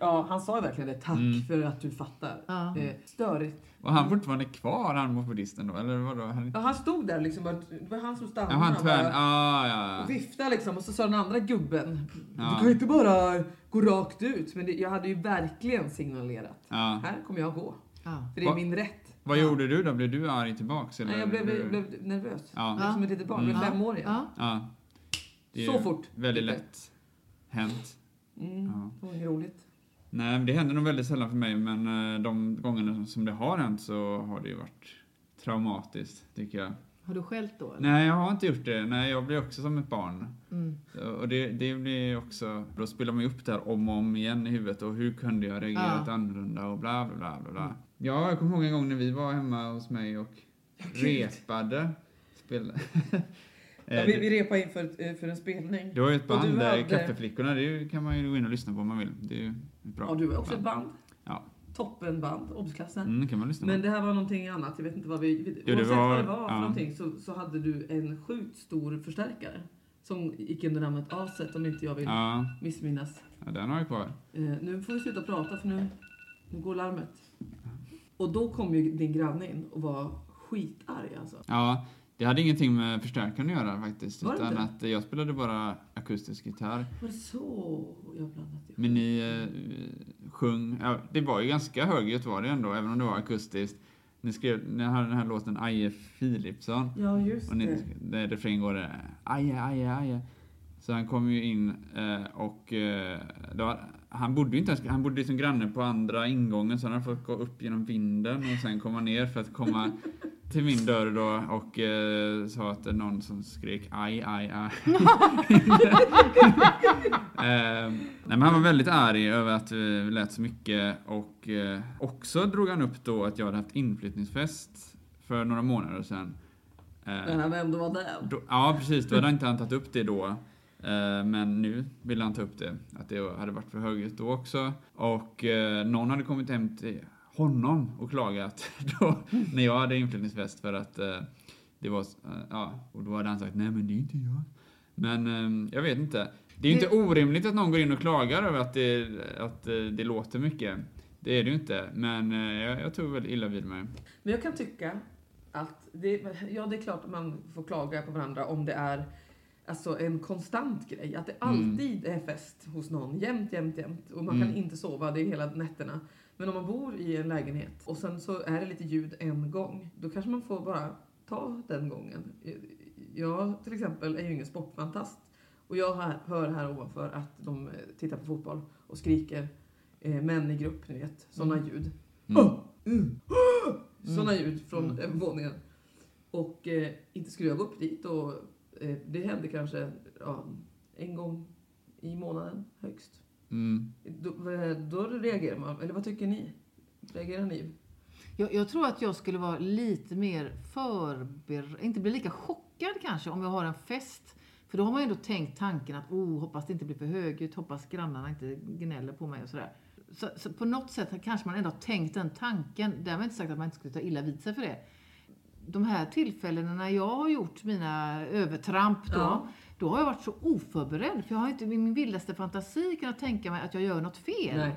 ja, han sa verkligen det. Tack Mm. för att du fattar. Ja. Eh, störigt. Och han fortfarande kvar, han mopedisten då? Eller vadå? Han... Ja, han stod där liksom. bara- Det var han som stannade. Ja, han bara- tvär... Ah, ja, och ja. viftade liksom och så sa den andra gubben Ja. Du kan ju inte bara gå rakt ut. Men det, jag hade ju verkligen signalerat. ja. Här kommer jag gå. Ja. För det är Va- min rätt. Vad Ja. gjorde du då? Blev du arg tillbaks? Eller? Nej, jag blev, Du- blev nervös. Ja. Jag är Som ett litet barn. Jag blev Mm. fem år igen. Ja. ja. Det är Så fort. Väldigt lätt hänt. Mm. Ja. Det var roligt. Nej, det händer nog väldigt sällan för mig, men eh, de gångerna som det har hänt så har det ju varit traumatiskt, tycker jag. Har du skällt då? Eller? Nej, jag har inte gjort det. Nej, jag blir också som ett barn. Mm. Och det, det blir också, då spelar man ju upp det här om och om igen i huvudet och hur kunde jag reagerat Ja. annorlunda och bla bla bla bla. bla. Mm. Ja, jag kommer ihåg en gång när vi var hemma hos mig och repade. Spel... Ja, Eh, vi, vi repade inför eh, för en spelning. Du har ju ett band hade- Kaffeflickorna, det kan man ju gå in och lyssna på om man vill. Det är ju bra. Ja, du var också ett band. Ja. toppenband, Obs-klassen. Mm, kan man lyssna Men det här var någonting annat. Jag vet inte vad vi... vi Jo, det oavsett var- vad det var för ja. någonting så, så hade du en sjukt stor förstärkare. Som gick under namnet Aset om inte jag vill Ja, missminnas. ja, den har jag kvar. Eh, nu får vi sluta prata för nu, nu går larmet. Och då kom ju din granne in och var skitarg alltså. Ja, det hade ingenting med förstärkaren att göra faktiskt. Var utan att jag spelade bara akustisk gitarr. Var det så jag blandat ihop? Men ni eh, sjöng, ja, det var ju ganska högljutt var det ändå, även om det var akustiskt. Ni skrev, ni hade den här låten Aje Philipsson. Ja, just Och ni, det. där refrängen går det Aje, Aje, Aje. Så han kom ju in eh, och eh, var, han bodde ju inte ens, han bodde liksom granne på andra ingången så han hade fått gå upp genom vinden och sen komma ner för att komma till min dörr då och eh, sa att det är någon som skrek aj, aj, aj. eh, nej, men han var väldigt arg över att vi lät så mycket och eh, också drog han upp då att jag hade haft inflyttningsfest för några månader sedan. Eh, Men han ändå var där. då, ja, precis. Då hade inte han tagit upp det då. Eh, Men nu vill han ta upp det. Att det hade varit för högljutt då också. Och eh, någon hade kommit hem till honom och klagat då, när jag hade inflyttningsfest för att eh, det var, eh, ja, och då hade han sagt nej men det är inte jag. Men eh, jag vet inte. Det är ju Det- inte orimligt att någon går in och klagar över att det, att eh, det låter mycket. Det är det ju inte, men eh, jag, jag tog väldigt illa vid mig. Men jag kan tycka att det, ja, det är klart att man får klaga på varandra om det är alltså, en konstant grej. Att det Mm. alltid är fest hos någon, jämt, jämt, jämt. Och man Mm. kan inte sova, det är hela nätterna. Men om man bor i en lägenhet och sen så är det lite ljud en gång, då kanske man får bara ta den gången. Jag till exempel är ju ingen sportfantast. Och jag hör här ovanför att de eh, tittar på fotboll och skriker eh, män i grupp, ni vet. Sådana Mm. ljud. Mm. Sådana ljud från Mm. övervåningen. Och eh, inte skulle jag gå upp dit och eh, det hände kanske ja, en gång i månaden högst. Mm. Då, eh, då reagerar man, eller vad tycker ni? Reagerar ni? Jag, jag tror att jag skulle vara lite mer förberedd, inte bli lika chockad kanske om jag har en fest. För då har man ju ändå tänkt tanken att oh, hoppas det inte blir för högljutt, hoppas grannarna inte gnäller på mig och sådär. Så, så på något sätt kanske man ändå har tänkt den tanken. Därmed inte sagt att man inte skulle ta illa vid sig för det. De här tillfällena när jag har gjort mina övertramp då, Ja. Då har jag varit så oförberedd. För jag har inte i min vildaste fantasi kunnat tänka mig att jag gör något fel. Nej.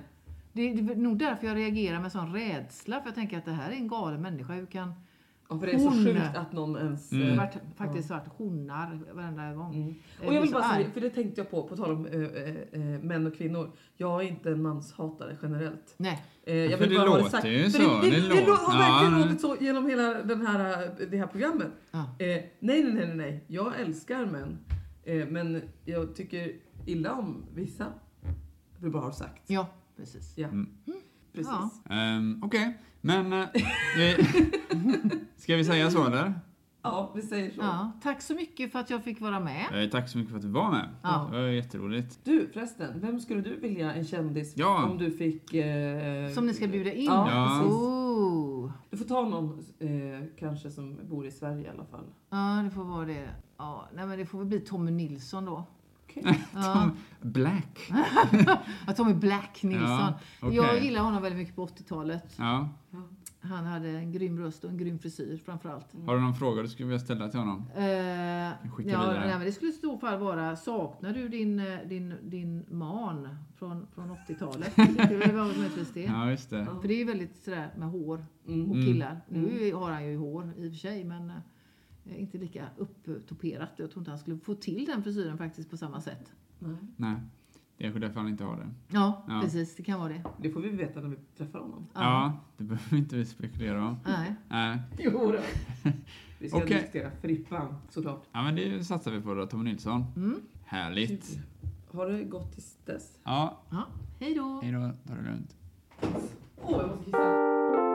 Det, det är nog därför jag reagerar med sån rädsla. För jag tänker att det här är en galen människa. Hur kan... Ja, för det är så Hon- sjukt att någon ens... Mm. Det eh, har varit, faktiskt varit honar varenda gång. Mm. Jag Och jag vill bara säga, för det tänkte jag på, på tal om eh, eh, eh, män och kvinnor. Jag är inte en manshatare generellt. Nej. Eh, jag för vill det bara ha det låter sagt. ju För så, Det, det, det det, lå- har verkligen ja, låtit så genom hela den här, det här programmet. Ja. Eh, nej, nej, nej, nej, nej. Jag älskar män. Eh, men jag tycker illa om vissa. Vill bara ha det sagt. Ja, precis. Ja, Mm. precis. Ja. Ehm, Okej, men... eh, ska vi säga så eller? Ja, vi säger så. Ja, tack så mycket för att jag fick vara med. Eh, tack så mycket för att du var med. Ja. Det var jätteroligt. Du förresten, vem skulle du vilja en kändis Ja. om du fick... Eh, Som ni ska bjuda in. Ja, Ja. Oh. Du får ta någon eh, kanske som bor i Sverige i alla fall. Ja, det får vara det. Ja, nej, men det får väl bli Tommy Nilsson då. Okej. Ja. Black. Ja, Tommy Black Nilsson. Ja, okej. Jag gillar honom väldigt mycket på 80-talet. Ja. Han hade en grym röst och en grym frisyr framförallt. Har du någon fråga du skulle vilja ställa till honom? Eh, ja, nej, men det skulle i så fall vara, saknar du din, eh, din, din man från, från 80-talet? det var möjligtvis det. Ja, just det. För det är ju väldigt sådär med hår Mm. och Mm. killar. Nu har han ju hår i och för sig men eh, inte lika upptoperat. Jag tror inte han skulle få till den frisyren faktiskt på samma sätt. Nej. Nej, det är kanske därför han inte har det. Ja, Ja. precis. Det kan vara det. Det får vi veta när vi träffar honom. Ja, det behöver inte vi spekulera om. Nej. Nej. Jo då. Vi ska Okej. diskutera Frippan såklart. Ja, men det satsar vi på då, Tommy Nilsson. Mm. Härligt. Har det gått tills dess? Ja, Ja. Hej då! hej då. Ta det lugnt. Åh, jag måste kissa.